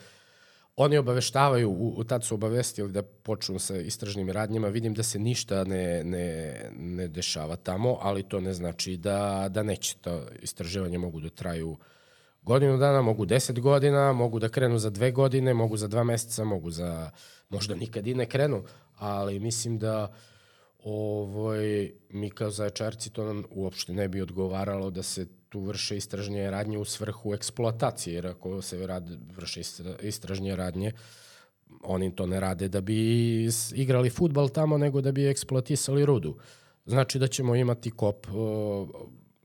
Oni obaveštavaju, u, u tad su obavestili da počnu sa istražnim radnjama. Vidim da se ništa ne, ne, ne dešava tamo, ali to ne znači da, da neće. To istraživanje mogu da traju godinu dana, mogu deset godina, mogu da krenu za dve godine, mogu za dva meseca, mogu za, možda nikad i ne krenu, ali mislim da ovaj, mi kao zaječarci to nam uopšte ne bi odgovaralo da se tu vrše istražnje radnje u svrhu eksploatacije, jer ako se rad, vrše istra- istražnje radnje, oni to ne rade da bi igrali futbal tamo, nego da bi eksploatisali rudu. Znači da ćemo imati kop uh,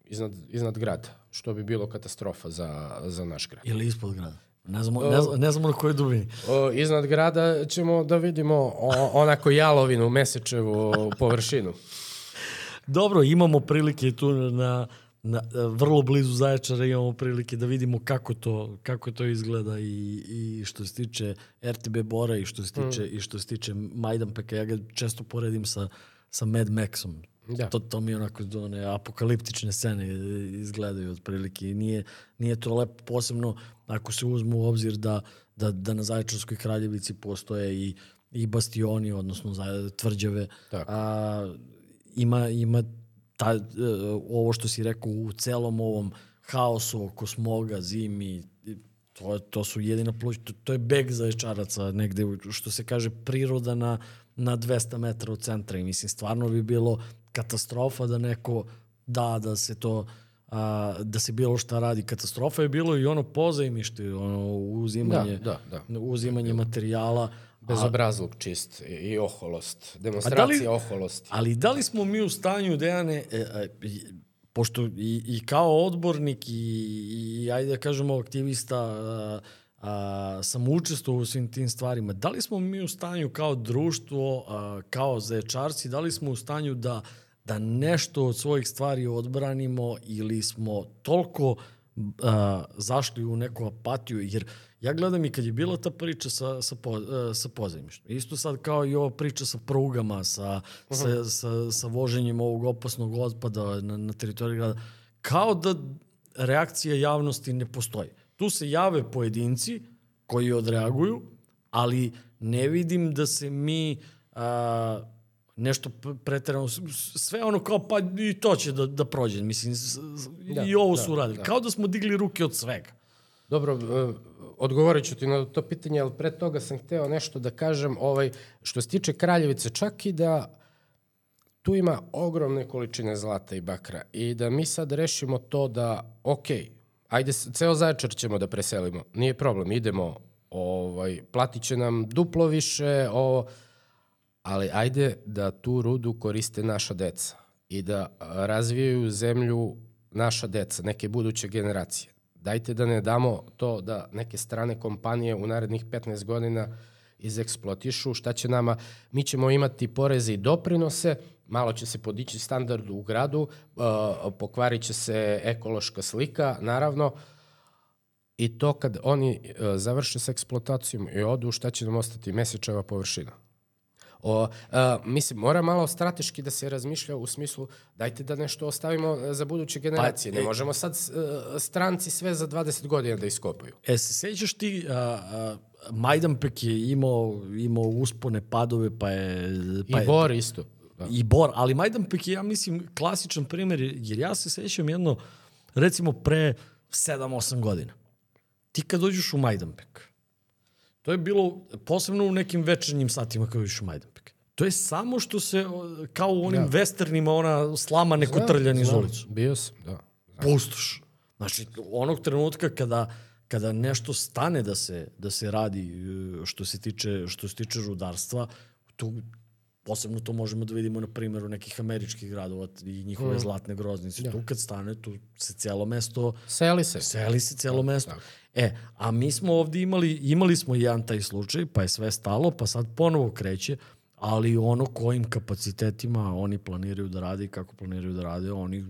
iznad, iznad grada, što bi bilo katastrofa za, za naš grad. Ili ispod grada? Ne znamo, ne, znamo, ne znamo na kojoj dubini. O, iznad grada ćemo da vidimo o, onako jalovinu, mesečevu površinu. Dobro, imamo prilike tu na, na, vrlo blizu Zaječara imamo prilike da vidimo kako to, kako to izgleda i, i što se tiče RTB Bora i što se tiče, mm. i što se tiče Majdanpeka. Ja ga često poredim sa, sa Mad Maxom. Da. To, to mi onako one apokaliptične scene izgledaju otprilike i nije, nije to lepo posebno ako se uzmu u obzir da, da, da na Zaječarskoj kraljevici postoje i, i bastioni, odnosno tvrđave. Tako. A, ima, ima ta, e, ovo što si rekao u celom ovom haosu oko smoga, zimi, to, to su jedina pluć, to, to je beg zaječaraca negde, što se kaže, priroda na, na 200 metara od centra i mislim, stvarno bi bilo katastrofa da neko da da se to a, da se bilo šta radi. Katastrofa je bilo i ono pozajmište, ono uzimanje, da, da, da. uzimanje materijala. Bezobrazluk čist i oholost, demonstracija li, oholosti. Ali da li smo mi u stanju, Dejane, e, e, pošto i, i kao odbornik i, i ajde da kažemo aktivista a, a, sam učestvovao u svim tim stvarima, da li smo mi u stanju kao društvo, a, kao zaječarci, da li smo u stanju da da nešto od svojih stvari odbranimo ili smo toliko a, zašli u neku apatiju, jer ja gledam i kad je bila ta priča sa, sa, po, a, sa pozajmištom. Isto sad kao i ova priča sa prugama, sa, uh -huh. sa, sa, sa voženjem ovog opasnog otpada na, na teritoriji grada, kao da reakcija javnosti ne postoji. Tu se jave pojedinci koji odreaguju, ali ne vidim da se mi a, nešto preterano, sve ono kao pa i to će da, da prođe, mislim, da, i ovo da, su uradili. Da. Kao da smo digli ruke od svega. Dobro, uh, odgovorit ću ti na to pitanje, ali pre toga sam hteo nešto da kažem, ovaj, što se tiče Kraljevice, čak i da tu ima ogromne količine zlata i bakra i da mi sad rešimo to da, ok, ajde, ceo zaječar ćemo da preselimo, nije problem, idemo, ovaj, platit će nam duplo više, ovo, ali ajde da tu rudu koriste naša deca i da razvijaju zemlju naša deca, neke buduće generacije. Dajte da ne damo to da neke strane kompanije u narednih 15 godina izeksploatišu, šta će nama, mi ćemo imati poreze i doprinose, malo će se podići standard u gradu, pokvarit će se ekološka slika, naravno, i to kad oni završe sa eksploatacijom i odu, šta će nam ostati? Mesečeva površina. O, a, mislim, mora malo strateški da se razmišlja u smislu dajte da nešto ostavimo za buduće generacije. Pa, ne možemo sad uh, stranci sve za 20 godina da iskopaju. E, se sećaš ti, a, a, Majdanpek je imao, imao uspone, padove, pa je... Pa I Bor isto. Da. I Bor, ali Majdanpek je, ja mislim, klasičan primer, jer ja se sećam jedno, recimo pre 7-8 godina. Ti kad dođeš u Majdanpek, To je bilo posebno u nekim večernjim satima kao u Majdanpek. To je samo što se, kao u onim da. westernima, ona slama neko znam, trljan iz ulicu. Bio sam, da. Znam. Pustoš. Znači, onog trenutka kada, kada nešto stane da se, da se radi što se tiče, što se tiče rudarstva, tu posebno to možemo da vidimo na primjeru nekih američkih gradova i njihove mm. zlatne groznice. Da. Tu kad stane, tu se celo mesto... Seli se. Seli se celo da, mesto. Da. E, a mi smo ovde imali, imali smo jedan taj slučaj, pa je sve stalo, pa sad ponovo kreće, ali ono kojim kapacitetima oni planiraju da rade i kako planiraju da rade, oni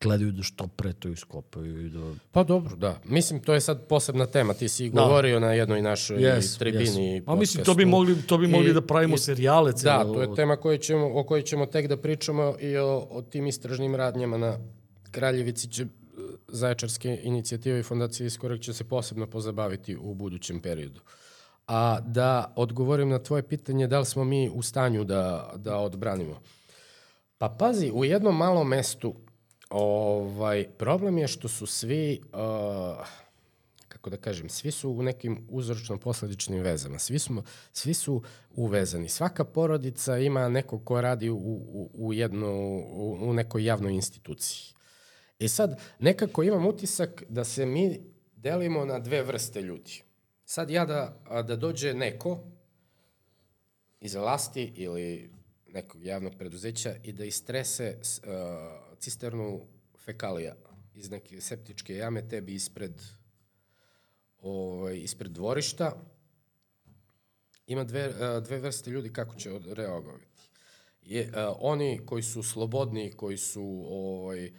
gledaju da što pre to iskopaju i da... Pa dobro, da. Mislim, to je sad posebna tema. Ti si da. govorio na jednoj našoj yes, tribini yes. A mislim, to bi mogli, to bi mogli I, da pravimo i, serijale. Da, to je tema koju ćemo, o kojoj ćemo tek da pričamo i o, o tim istražnim radnjama na Kraljevici će Zaječarske inicijative i fondacije Iskorak će se posebno pozabaviti u budućem periodu. A da odgovorim na tvoje pitanje da li smo mi u stanju da, da odbranimo. Pa pazi, u jednom malom mestu ovaj, problem je što su svi, uh, kako da kažem, svi su u nekim uzročno-posledičnim vezama. Svi, smo, svi su uvezani. Svaka porodica ima neko ko radi u, u, u, jedno, u, u nekoj javnoj instituciji. I sad, nekako imam utisak da se mi delimo na dve vrste ljudi. Sad ja da, da dođe neko iz vlasti ili nekog javnog preduzeća i da istrese uh, cisternu fekalija iz neke septičke jame tebi ispred ovaj, ispred dvorišta. Ima dve, dve vrste ljudi kako će reagovati. Je, uh, oni koji su slobodni, koji su ovaj,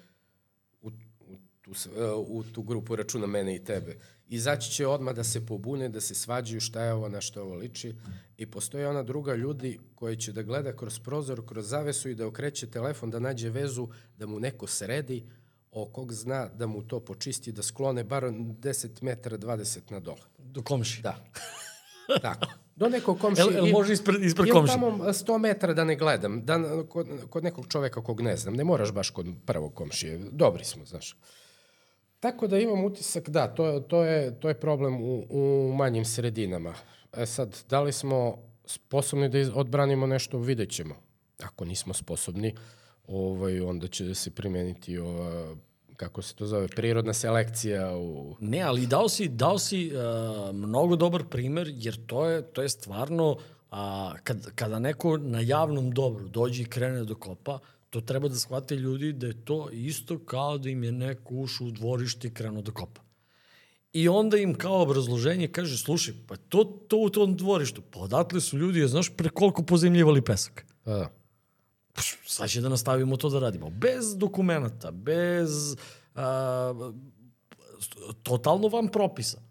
tu, s- uh, u tu grupu računa mene i tebe, izaći će odmah da se pobune, da se svađaju šta je ovo, na što ovo liči. I postoji ona druga ljudi koji će da gleda kroz prozor, kroz zavesu i da okreće telefon, da nađe vezu, da mu neko sredi, o kog zna da mu to počisti, da sklone bar 10 metara, 20 na dole. Do komši. Da. Tako. Do nekog komšije. El, el ili- može ispred, ispred ili komši? tamo 100 metara da ne gledam, da, kod, kod nekog čoveka kog ne znam. Ne moraš baš kod prvog komšije. Dobri smo, znaš. Tako da imam utisak, da, to, to, je, to je problem u, u manjim sredinama. E sad, da li smo sposobni da odbranimo nešto, vidjet ćemo. Ako nismo sposobni, ovaj, onda će se primeniti ova, kako se to zove, prirodna selekcija u... Ne, ali dao si, dao si uh, mnogo dobar primer, jer to je, to je stvarno, a, kad, kada neko na javnom dobru dođe i krene do kopa, to treba da shvate ljudi da je to isto kao da im je neko ušao u dvorište i krenuo da kopa. I onda im kao obrazloženje kaže, slušaj, pa to, to u tom dvorištu, pa odatle su ljudi, znaš, pre koliko pozemljivali pesak. Da. Pš, sad će da nastavimo to da radimo. Bez dokumenta, bez a, totalno van propisa.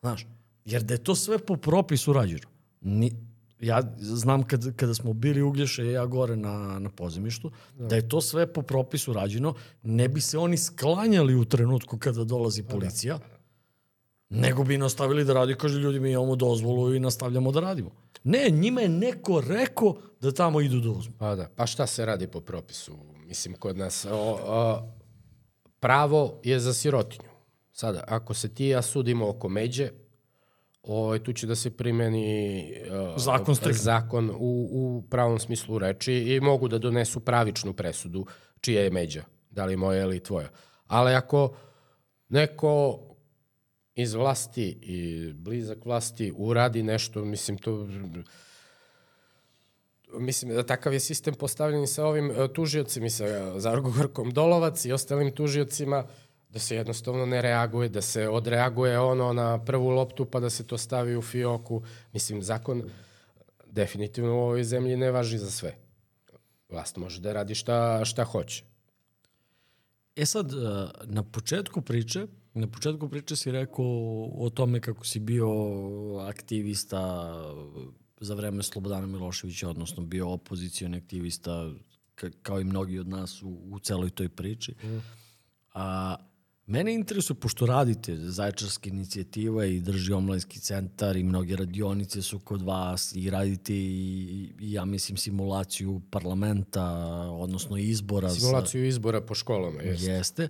Znaš, jer da je to sve po propisu rađeno. Ni, ja znam kad, kada smo bili Uglješa i ja gore na, na pozemištu, da. da je to sve po propisu rađeno, ne bi se oni sklanjali u trenutku kada dolazi policija, nego bi nastavili da radi, kaže ljudi mi imamo dozvolu i nastavljamo da radimo. Ne, njima je neko rekao da tamo idu da uzmu. Pa da, pa šta se radi po propisu? Mislim, kod nas o, o, pravo je za sirotinju. Sada, ako se ti ja sudimo oko međe, ovaj, tu će da se primeni uh, Zakon zakon u, u pravom smislu reči i mogu da donesu pravičnu presudu čija je međa, da li moja ili tvoja. Ali ako neko iz vlasti i blizak vlasti uradi nešto, mislim, to mislim da takav je sistem postavljen sa ovim uh, tužiocima, sa uh, Zargogorkom Dolovac i ostalim tužiocima, da se jednostavno ne reaguje, da se odreaguje ono na prvu loptu pa da se to stavi u fioku. Mislim, zakon definitivno u ovoj zemlji ne važi za sve. Vlast može da radi šta, šta hoće. E sad, eh, na početku priče, na početku priče si rekao o tome kako si bio aktivista za vreme Slobodana Miloševića, odnosno bio opozicioni aktivista ka, kao i mnogi od nas u, u celoj toj priči. Mm. A, mene interesuje, pošto radite Zaječarska inicijativa i drži omladinski centar i mnoge radionice su kod vas i radite i, i ja mislim simulaciju parlamenta, odnosno izbora. Simulaciju izbora po školama, jeste. Jeste.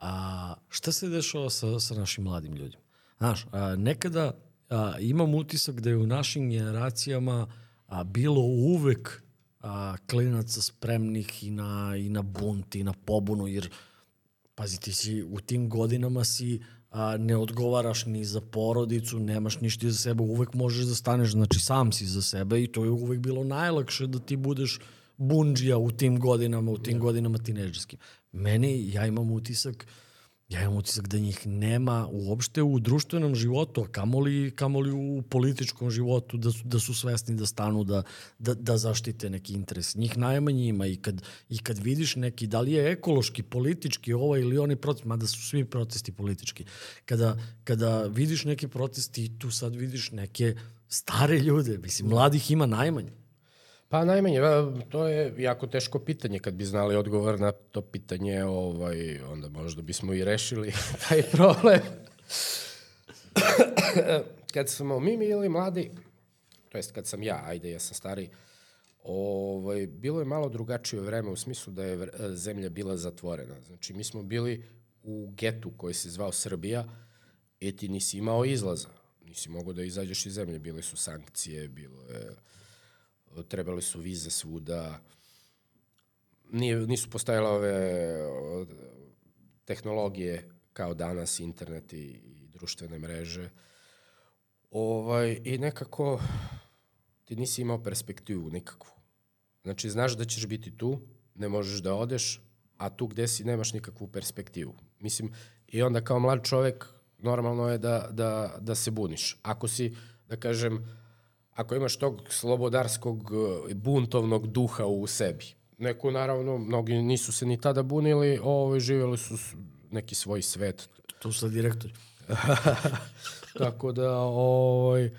A šta se dešava sa, sa našim mladim ljudima? Znaš, a, nekada a, imam utisak da je u našim generacijama a, bilo uvek a, klinaca spremnih i na, i na bunt i na pobunu, jer pazi, ti si u tim godinama si a, ne odgovaraš ni za porodicu, nemaš ništa za sebe, uvek možeš da staneš, znači sam si za sebe i to je uvek bilo najlakše da ti budeš bunđija u tim godinama, u tim godinama tineđerskim. Meni, ja imam utisak, ja imam utisak da njih nema uopšte u društvenom životu, a kamoli, kamoli u političkom životu, da su, da su svesni da stanu, da, da, da zaštite neki interes. Njih najmanje ima i kad, i kad vidiš neki, da li je ekološki, politički, ovaj ili onaj protest, mada su svi protesti politički, kada, kada vidiš neki protest i tu sad vidiš neke stare ljude, mislim, mladih ima najmanje. Pa najmanje, a, to je jako teško pitanje. Kad bi znali odgovor na to pitanje, ovaj, onda možda bismo i rešili taj problem. kad smo mi bili mladi, to jest kad sam ja, ajde, ja sam stari, ovaj, bilo je malo drugačije vreme u smislu da je zemlja bila zatvorena. Znači, mi smo bili u getu koji se zvao Srbija i ti nisi imao izlaza. Nisi mogao da izađeš iz zemlje. Bile su sankcije, bilo je trebali su vize svuda, nije, nisu postojale ove tehnologije kao danas, internet i, i društvene mreže. Ovaj, I nekako ti nisi imao perspektivu nikakvu. Znači, znaš da ćeš biti tu, ne možeš da odeš, a tu gde si nemaš nikakvu perspektivu. Mislim, i onda kao mlad čovek normalno je da, da, da se buniš. Ako si, da kažem, ako imaš tog slobodarskog eh, buntovnog duha u sebi, neko naravno, mnogi nisu se ni tada bunili, ovaj, živjeli su neki svoj svet. Tu su direktori. Tako da, ovaj,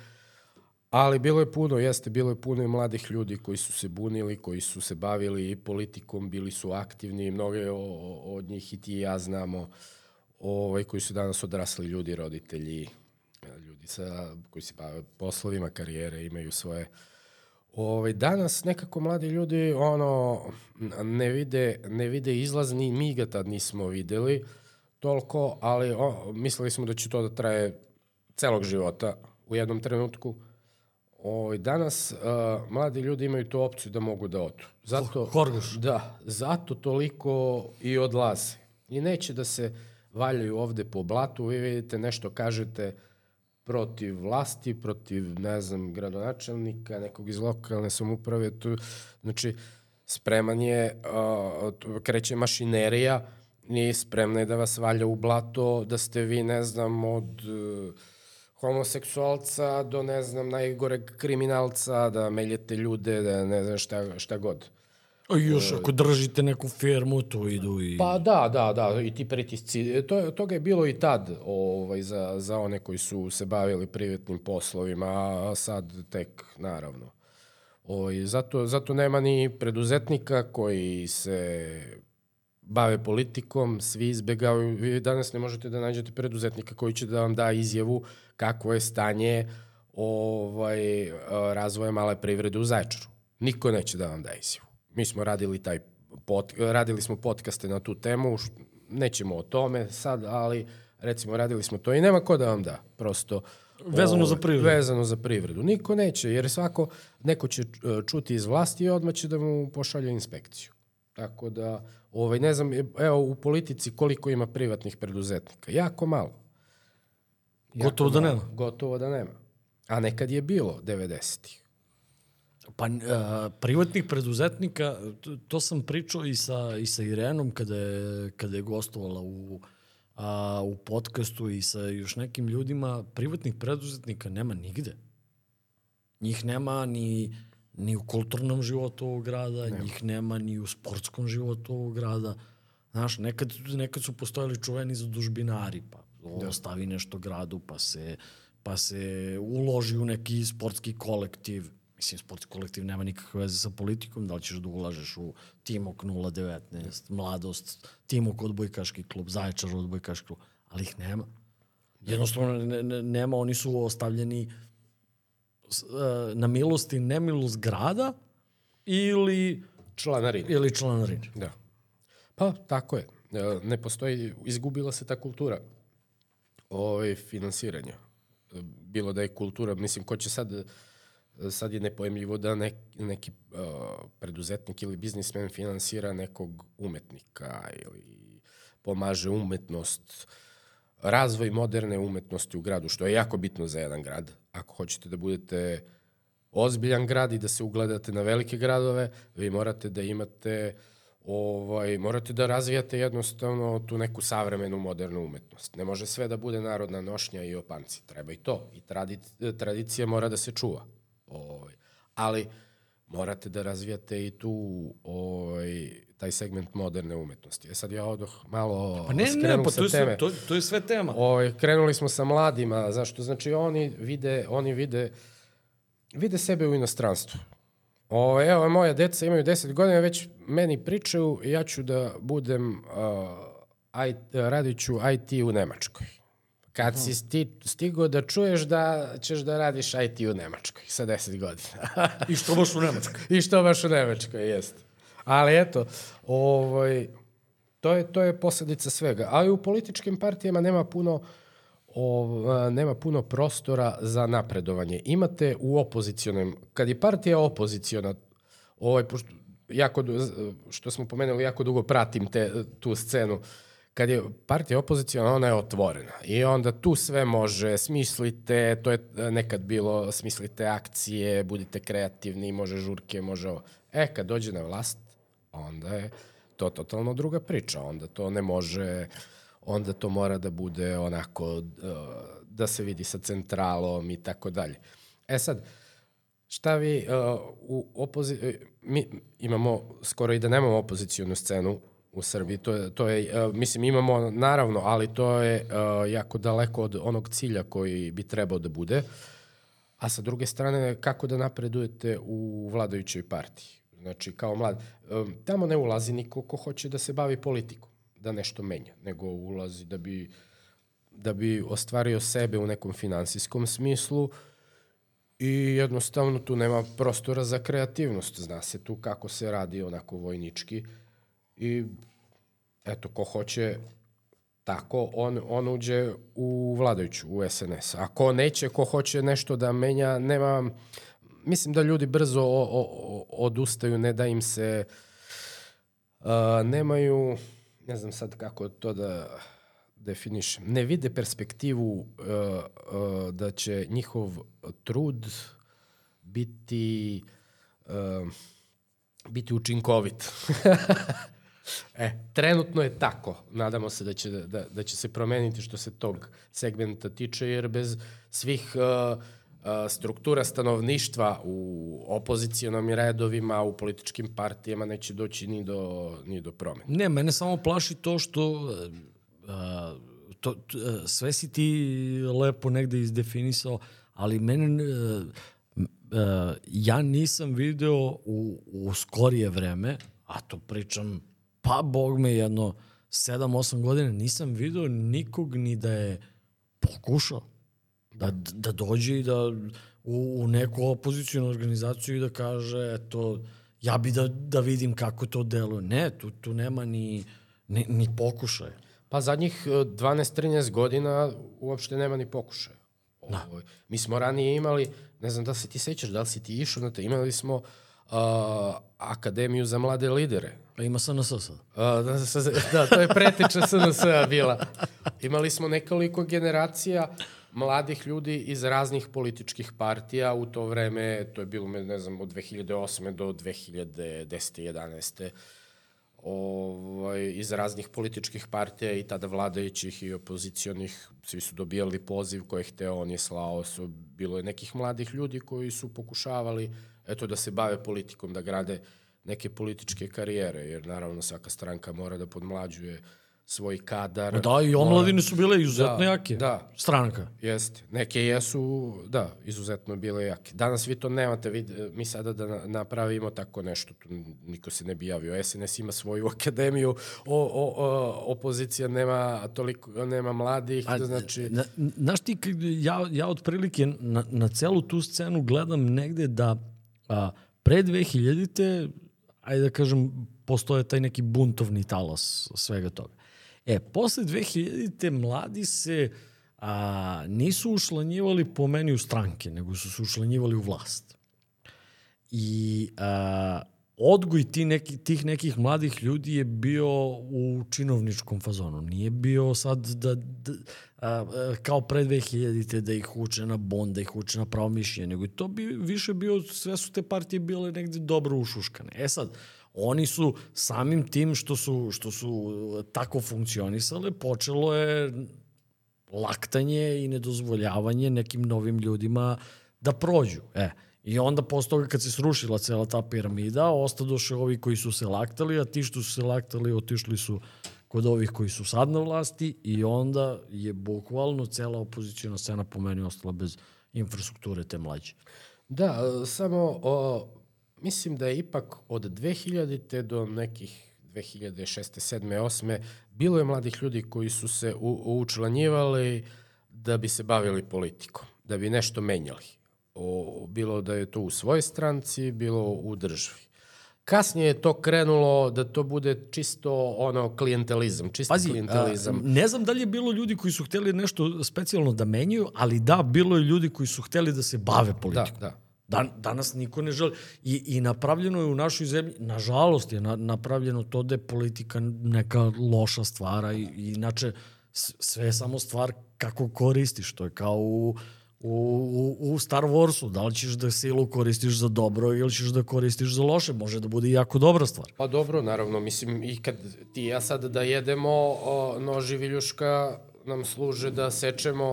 ali bilo je puno, jeste, bilo je puno i mladih ljudi koji su se bunili, koji su se bavili i politikom, bili su aktivni, mnoge od njih i ti i ja znamo, ovaj, koji su danas odrasli ljudi, roditelji, ljudi sa, koji se bave poslovima, karijere, imaju svoje Ovaj, danas nekako mladi ljudi ono, ne, vide, ne vide izlaz, ni mi ga tad nismo videli toliko, ali o, mislili smo da će to da traje celog života u jednom trenutku. Ovaj, danas uh, mladi ljudi imaju tu opciju da mogu da odu. Zato, Horgoš. Da, zato toliko i odlaze. I neće da se valjaju ovde po blatu, vi vidite nešto, kažete, protiv vlasti, protiv, ne znam, gradonačelnika, nekog iz lokalne samuprave, tu, znači, spreman je, uh, kreće mašinerija, nije spremna je da vas valja u blato, da ste vi, ne znam, od uh, homoseksualca do, ne znam, najgoreg kriminalca, da meljete ljude, da ne znam šta, šta god. A još ako držite neku firmu, tu idu i... Pa da, da, da, i ti pritisci. To, toga je bilo i tad ovaj, za, za one koji su se bavili privatnim poslovima, a sad tek, naravno. Ovaj, zato, zato nema ni preduzetnika koji se bave politikom, svi izbegavaju. Vi danas ne možete da nađete preduzetnika koji će da vam da izjavu kako je stanje ovaj, razvoja male privrede u Zaječaru. Niko neće da vam da izjavu. Mi smo radili taj pod, radili smo podcaste na tu temu, nećemo o tome sad, ali recimo radili smo to i nema ko da vam da, prosto Vezano za privredu. Vezano za privredu. Niko neće, jer svako, neko će e, čuti iz vlasti i odmah će da mu pošalje inspekciju. Tako da, ovaj, ne znam, evo u politici koliko ima privatnih preduzetnika. Jako malo. Jako Gotovo da malo. da nema. Gotovo da nema. A nekad je bilo 90-ih. Pa a, privatnih preduzetnika, to, to sam pričao i sa, i sa Irenom kada je, kada je gostovala u, a, u podcastu i sa još nekim ljudima, privatnih preduzetnika nema nigde. Njih nema ni, ni u kulturnom životu ovog grada, nema. njih nema ni u sportskom životu ovog grada. Znaš, nekad, nekad su postojali čuveni zadužbinari, pa da. ostavi nešto gradu, pa se, pa se uloži u neki sportski kolektiv Mislim, sportski kolektiv nema nikakve veze sa politikom, da li ćeš da ulažeš u Timok 019, Mladost, Timok odbojkaški klub, Zaječar odbojkaški klub, ali ih nema. Jednostavno ne, ne, nema, oni su ostavljeni e, na milost i nemilost grada ili članarine. Ili članarine. Da. Pa, tako je. E, ne postoji, izgubila se ta kultura ovaj, finansiranja. Bilo da je kultura, mislim, ko će sad sad je nepojemljivo da nek, neki uh, preduzetnik ili biznismen finansira nekog umetnika ili pomaže umetnost, razvoj moderne umetnosti u gradu, što je jako bitno za jedan grad. Ako hoćete da budete ozbiljan grad i da se ugledate na velike gradove, vi morate da imate ovaj, morate da razvijate jednostavno tu neku savremenu modernu umetnost. Ne može sve da bude narodna nošnja i opanci. Treba i to. I tradicija mora da se čuva. Ali morate da razvijate i tu ovaj, taj segment moderne umetnosti. E sad ja odoh malo pa ne, ne, pa to je, sve, to, to je sve tema. Ovaj, krenuli smo sa mladima, zašto? Znači oni vide, oni vide, vide sebe u inostranstvu. O, evo, moja deca imaju 10 godina, već meni pričaju, ja ću da budem, uh, IT, radit ću IT u Nemačkoj. Kad si sti, stigo da čuješ da ćeš da radiš IT u Nemačkoj sa 10 godina. I što baš u Nemačkoj. I što baš u Nemačkoj, jeste. Ali eto, ovaj, to, je, to je posljedica svega. Ali u političkim partijama nema puno o, nema puno prostora za napredovanje. Imate u opozicijonom, kad je partija opoziciona, ovaj, pošto, jako, što smo pomenuli, jako dugo pratim te, tu scenu, kad je partija opozicijona, ona je otvorena. I onda tu sve može, smislite, to je nekad bilo, smislite akcije, budite kreativni, može žurke, može ovo. E, kad dođe na vlast, onda je to totalno druga priča. Onda to ne može, onda to mora da bude onako, uh, da se vidi sa centralom i tako dalje. E sad, šta vi uh, u opozi... Mi imamo skoro i da nemamo opozicijonu scenu u Srbiji. To je, to je uh, mislim, imamo naravno, ali to je uh, jako daleko od onog cilja koji bi trebao da bude. A sa druge strane, kako da napredujete u vladajućoj partiji? Znači, kao mlad, um, tamo ne ulazi niko ko hoće da se bavi politikom, da nešto menja, nego ulazi da bi, da bi ostvario sebe u nekom finansijskom smislu i jednostavno tu nema prostora za kreativnost. Zna se tu kako se radi onako vojnički i eto, ko hoće tako, on, on uđe u vladajuću, u SNS. A ko neće, ko hoće nešto da menja, nema mislim da ljudi brzo o, o, odustaju, ne da im se uh, nemaju, ne znam sad kako to da definišem, ne vide perspektivu uh, uh, da će njihov trud biti uh, biti učinkovit. e, trenutno je tako. Nadamo se da će, da, da će se promeniti što se tog segmenta tiče, jer bez svih uh, struktura stanovništva u opozicijonom redovima, u političkim partijama neće doći ni do, ni do promene. Ne, mene samo plaši to što uh, to, to, sve si ti lepo negde izdefinisao, ali mene uh, uh, ja nisam video u, u skorije vreme, a to pričam, pa bog me jedno 7-8 godina, nisam video nikog ni da je pokušao Da, da dođe i da u, u neku opozicijnu organizaciju i da kaže, eto, ja bi da, da vidim kako to deluje. Ne, tu, tu nema ni, ni, ni pokušaja. Pa zadnjih 12-13 godina uopšte nema ni pokušaja. Da. Ovo, mi smo ranije imali, ne znam da se ti sećaš, da li si ti išao na to, imali smo uh, Akademiju za mlade lidere. Pa ima SNS sad. Uh, da, da, to je preteča SNS-a bila. Imali smo nekoliko generacija mladih ljudi iz raznih političkih partija u to vreme, to je bilo, ne znam, od 2008. do 2010. 11. Ovaj, iz raznih političkih partija i tada vladajućih i opozicionih, svi su dobijali poziv koje hteo, on je slao, su, bilo je nekih mladih ljudi koji su pokušavali eto, da se bave politikom, da grade neke političke karijere, jer naravno svaka stranka mora da podmlađuje svoj kadar. Da, i omladine su bile izuzetno da, jake. Da. Stranka. Jeste. Neke jesu, da, izuzetno bile jake. Danas vi to nemate, vid, mi sada da napravimo tako nešto, tu niko se ne bi javio. SNS ima svoju akademiju, o, o, o, opozicija nema toliko, nema mladih, A, znači... Na, znaš ti, ja, ja otprilike na, na celu tu scenu gledam negde da a, pre 2000-te, ajde da kažem, postoje taj neki buntovni talas svega toga. E, posle 2000-te mladi se a, nisu ušlanjivali po meni u stranke, nego su se ušlanjivali u vlast. I a, odgoj ti neki, tih nekih mladih ljudi je bio u činovničkom fazonu. Nije bio sad da, da a, kao pre 2000-te da ih uče na bond, da ih uče na pravo mišljenje, nego to bi više bio, sve su te partije bile negde dobro ušuškane. E sad, Oni su samim tim što su, što su tako funkcionisale, počelo je laktanje i nedozvoljavanje nekim novim ljudima da prođu. E, I onda posle toga kad se srušila cela ta piramida, ostadoše ovi koji su se laktali, a ti što su se laktali otišli su kod ovih koji su sad na vlasti i onda je bukvalno cela opozicijona scena po meni ostala bez infrastrukture te mlađe. Da, samo o, mislim da je ipak od 2000. do nekih 2006. 7. 8. bilo je mladih ljudi koji su se u, učlanjivali da bi se bavili politikom, da bi nešto menjali. O, bilo da je to u svojoj stranci, bilo u državi. Kasnije je to krenulo da to bude čisto ono klijentelizam, čisto Pazi, klijentelizam. A, ne znam da li je bilo ljudi koji su hteli nešto specijalno da menjaju, ali da, bilo je ljudi koji su hteli da se bave politikom. Da, da. Dan, danas niko ne želi. I, I napravljeno je u našoj zemlji, nažalost je na, napravljeno to da je politika neka loša stvara i, i inače sve je samo stvar kako koristiš. To je kao u, u, u Star Warsu. Da li ćeš da silu koristiš za dobro ili ćeš da koristiš za loše? Može da bude jako dobra stvar. Pa dobro, naravno. Mislim, i kad ti ja sad da jedemo o, noži viljuška nam služe da sečemo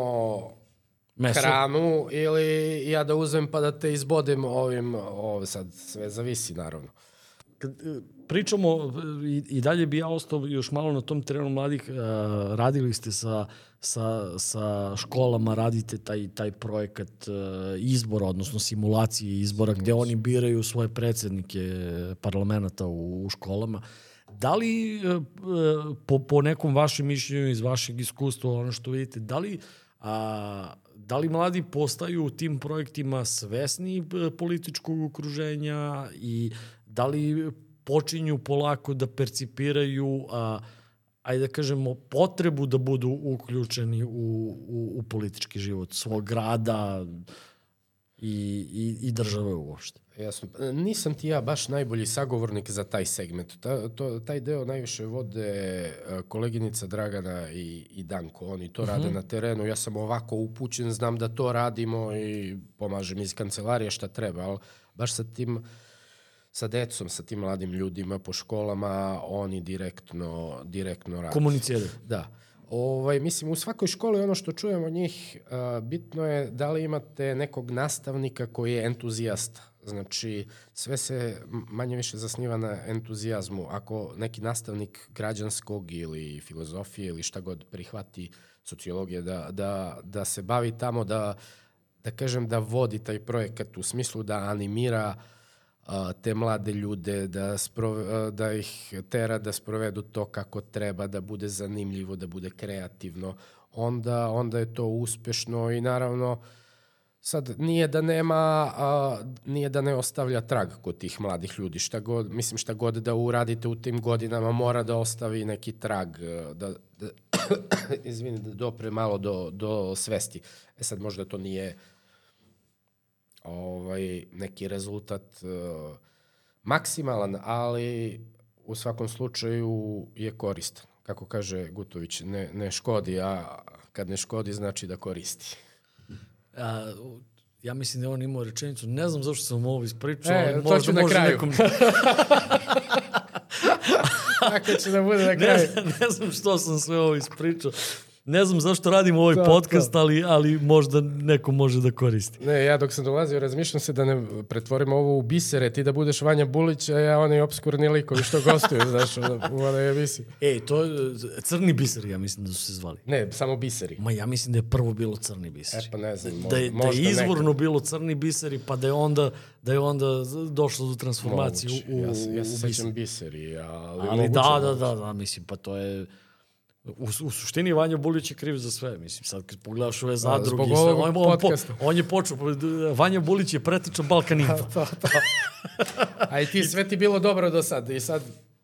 Meso. hranu ili ja da uzem pa da te izbodem ovim, ovo sad sve zavisi naravno. Kad e, pričamo, i, i dalje bi ja ostao još malo na tom terenu mladih, uh, radili ste sa, sa, sa školama, radite taj, taj projekat uh, izbora, odnosno simulacije izbora, gde oni biraju svoje predsednike parlamenta u, u školama. Da li, uh, po, po nekom vašem mišljenju iz vašeg iskustva, ono što vidite, da li a, da li mladi postaju u tim projektima svesni e, političkog okruženja i da li počinju polako da percipiraju a, ajde da kažemo, potrebu da budu uključeni u, u, u politički život svog grada i, i, i države uopšte. Jasno. Nisam ti ja baš najbolji sagovornik za taj segment. Ta, to, taj deo najviše vode e, koleginica Dragana i, i Danko. Oni to uh -huh. rade mhm. na terenu. Ja sam ovako upućen, znam da to radimo i pomažem iz kancelarije šta treba, ali baš sa tim sa decom, sa tim mladim ljudima po školama, oni direktno, direktno rade. Komuniciraju. Da. Ovaj, mislim, u svakoj školi ono što čujemo od njih, uh, bitno je da li imate nekog nastavnika koji je entuzijasta Znači, sve se manje više zasniva na entuzijazmu. Ako neki nastavnik građanskog ili filozofije ili šta god prihvati sociologije da, da, da se bavi tamo, da, da kažem da vodi taj projekat u smislu da animira a, te mlade ljude, da, sprove, da ih tera da sprovedu to kako treba, da bude zanimljivo, da bude kreativno, onda, onda je to uspešno i naravno Sad, nije da nema, a, nije da ne ostavlja trag kod tih mladih ljudi. Šta god, mislim, šta god da uradite u tim godinama mora da ostavi neki trag, da, da izvini, da dopre malo do, do svesti. E sad, možda to nije ovaj, neki rezultat uh, maksimalan, ali u svakom slučaju je koristan. Kako kaže Gutović, ne, ne škodi, a kad ne škodi znači da koristi. A, ja mislim da on imao rečenicu, ne znam zašto sam ovo ispričao, e, ali možda može kraju. nekom... Tako će da bude na kraju. Ne, ne znam što sam sve ovo ispričao. Ne znam zašto radim ovaj to, podcast, to. ali, ali možda neko može da koristi. Ne, ja dok sam dolazio razmišljam se da ne pretvorimo ovo u bisere, ti da budeš Vanja Bulić, a ja onaj obskurni likovi što gostuju, znaš, u onoj emisiji. Ej, to je crni biseri, ja mislim da su se zvali. Ne, samo biseri. Ma ja mislim da je prvo bilo crni biseri. E pa ne znam, da je, da je izvorno neko. bilo crni biseri, pa da je onda da je onda došlo do transformacije u, u, ja, ja se sećam biseri, ali, ali da, da, da, da, mislim, pa to je U, u suštini Vanja Bulić je kriv za sve, mislim, sad kad pogledaš ove zadruge, sve, on, on, po, on je počeo, Vanja Bulić je pretečan Balkan Info. to, to. A i ti sve ti bilo dobro do sad i sad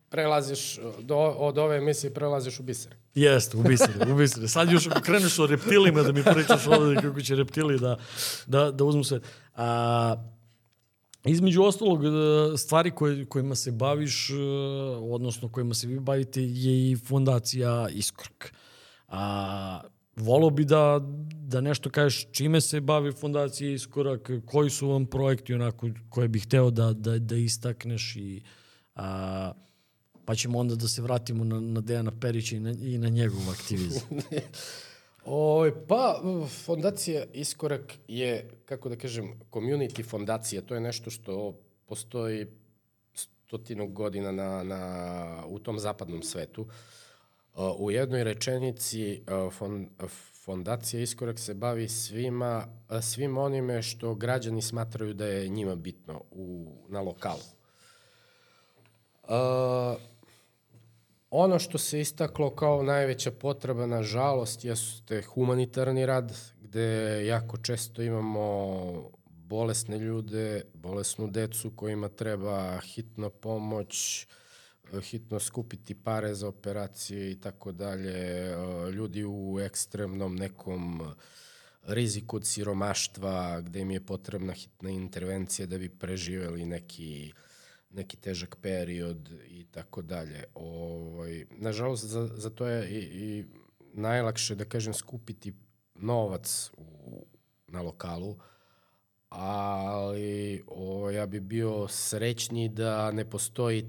prelaziš do, od ove emisije prelaziš u biser. Jeste, u biser, u biser. Sad još ako kreneš o reptilima da mi pričaš ovde kako će reptili da, da, da uzmu sve. A, Između ostalog, e, stvari koje, kojima se baviš, e, odnosno kojima se vi bavite, je i fondacija Iskork. A, volao bi da, da nešto kažeš čime se bavi fondacija Iskorak, koji su vam projekti onako koje bih hteo da, da, da istakneš i a, pa ćemo onda da se vratimo na, na Dejana Perića i na, i na njegov aktivizam. O, pa, fondacija Iskorak je, kako da kažem, community fondacija. To je nešto što postoji stotinu godina na, na, u tom zapadnom svetu. U jednoj rečenici fondacija Iskorak se bavi svima, svim onime što građani smatraju da je njima bitno u, na lokalu. Uh, Ono što se istaklo kao najveća potreba, nažalost, jeste humanitarni rad, gde jako često imamo bolesne ljude, bolesnu decu kojima treba hitno pomoć, hitno skupiti pare za operacije i tako dalje, ljudi u ekstremnom nekom rizik od siromaštva, gde im je potrebna hitna intervencija da bi preživeli neki neki težak period i tako dalje. Ovaj, nažalost, za, za to je i, i najlakše, da kažem, skupiti novac u, na lokalu, ali o, ja bi bio srećniji da ne postoji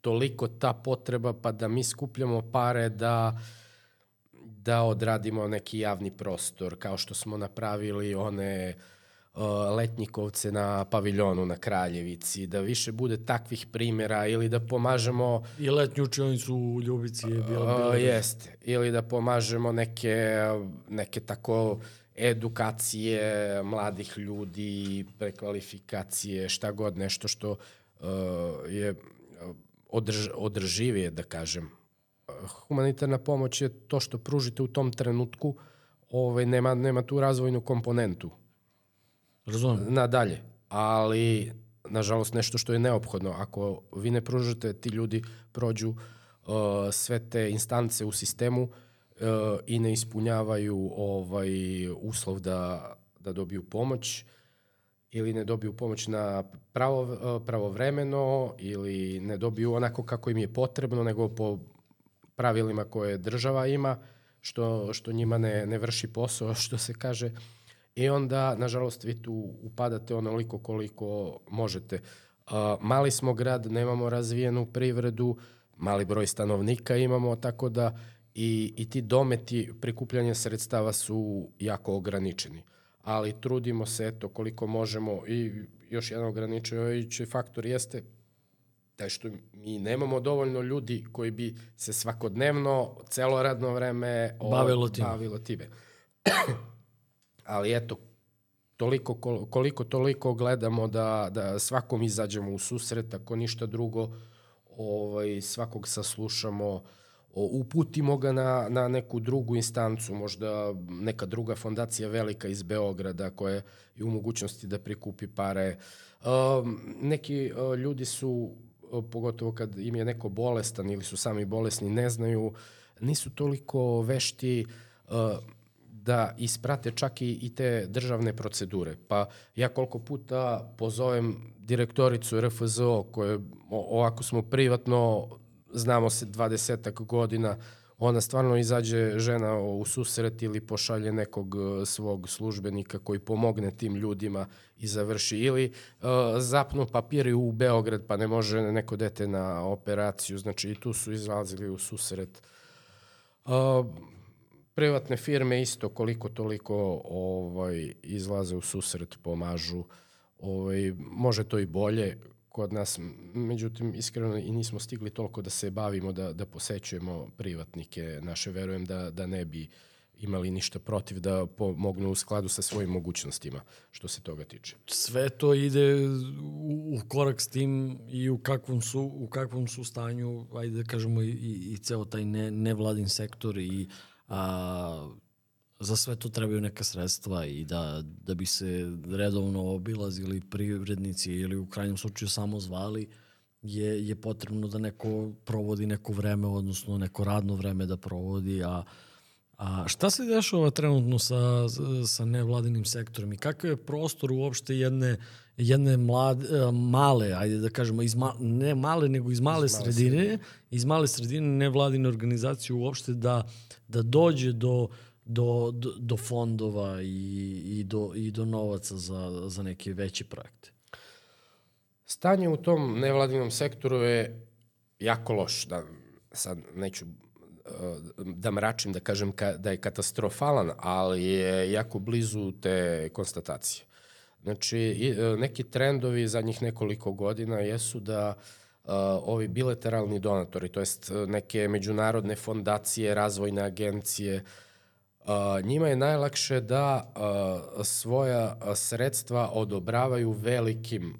toliko ta potreba pa da mi skupljamo pare da da odradimo neki javni prostor kao što smo napravili one uh, letnjikovce na paviljonu na Kraljevici, da više bude takvih primjera ili da pomažemo... I letnju učionicu u Ljubici je bila... bila uh, jeste, ili da pomažemo neke, neke tako edukacije mladih ljudi, prekvalifikacije, šta god, nešto što uh, je održ, održivije, da kažem. Humanitarna pomoć je to što pružite u tom trenutku, ovaj, nema, nema tu razvojnu komponentu. Razumem. Nadalje. Ali, nažalost, nešto što je neophodno. Ako vi ne pružate, ti ljudi prođu uh, sve te instance u sistemu uh, i ne ispunjavaju ovaj uslov da, da dobiju pomoć, ili ne dobiju pomoć na pravo, pravovremeno ili ne dobiju onako kako im je potrebno, nego po pravilima koje država ima, što, što njima ne, ne vrši posao, što se kaže. I onda, nažalost, vi tu upadate onoliko koliko možete. Mali smo grad, nemamo razvijenu privredu, mali broj stanovnika imamo, tako da i, i ti dometi prikupljanja sredstava su jako ograničeni ali trudimo se eto koliko možemo i još jedan ograničavajući faktor jeste taj što mi nemamo dovoljno ljudi koji bi se svakodnevno, celo radno vreme bavilo time. Bavilo time. Ali eto, toliko, koliko toliko gledamo da, da svakom izađemo u susret, ako ništa drugo, ovaj, svakog saslušamo, uputimo ga na, na neku drugu instancu, možda neka druga fondacija velika iz Beograda koja je u mogućnosti da prikupi pare. Um, neki uh, ljudi su, uh, pogotovo kad im je neko bolestan ili su sami bolesni, ne znaju, nisu toliko vešti uh, da isprate čak i, i te državne procedure. Pa ja koliko puta pozovem direktoricu RFZO, koje ovako smo privatno znamo se 20 godina, ona stvarno izađe žena u susret ili pošalje nekog e, svog službenika koji pomogne tim ljudima i završi. Ili uh, zapnu papiri u Beograd pa ne može neko dete na operaciju. Znači i tu su izlazili u susret. Uh, privatne firme isto koliko toliko ovaj izlaze u susret, pomažu. Ovaj, može to i bolje kod nas, međutim, iskreno i nismo stigli toliko da se bavimo, da, da posećujemo privatnike naše. Verujem da, da ne bi imali ništa protiv da pomognu u skladu sa svojim mogućnostima što se toga tiče. Sve to ide u, u korak s tim i u kakvom su, u kakvom su stanju, ajde da kažemo, i, i, ceo taj ne, nevladin sektor i a, za sve to trebaju neka sredstva i da, da bi se redovno obilazili privrednici ili u krajnjem slučaju samo zvali, je, je potrebno da neko provodi neko vreme, odnosno neko radno vreme da provodi, a A šta se dešava trenutno sa, sa nevladinim sektorom i kakav je prostor uopšte jedne, jedne mlade, male, ajde da kažemo, iz ma, ne male, nego iz male, iz male sredine, sredine, iz male sredine nevladine organizacije uopšte da, da dođe do, do, do, do fondova i, i, do, i do novaca za, za neke veće projekte? Stanje u tom nevladinom sektoru je jako loš. Da, sad neću uh, da mračim, da kažem ka, da je katastrofalan, ali je jako blizu te konstatacije. Znači, uh, neki trendovi zadnjih nekoliko godina jesu da uh, ovi bilateralni donatori, to jest neke međunarodne fondacije, razvojne agencije, uh, njima je najlakše da svoja sredstva odobravaju velikim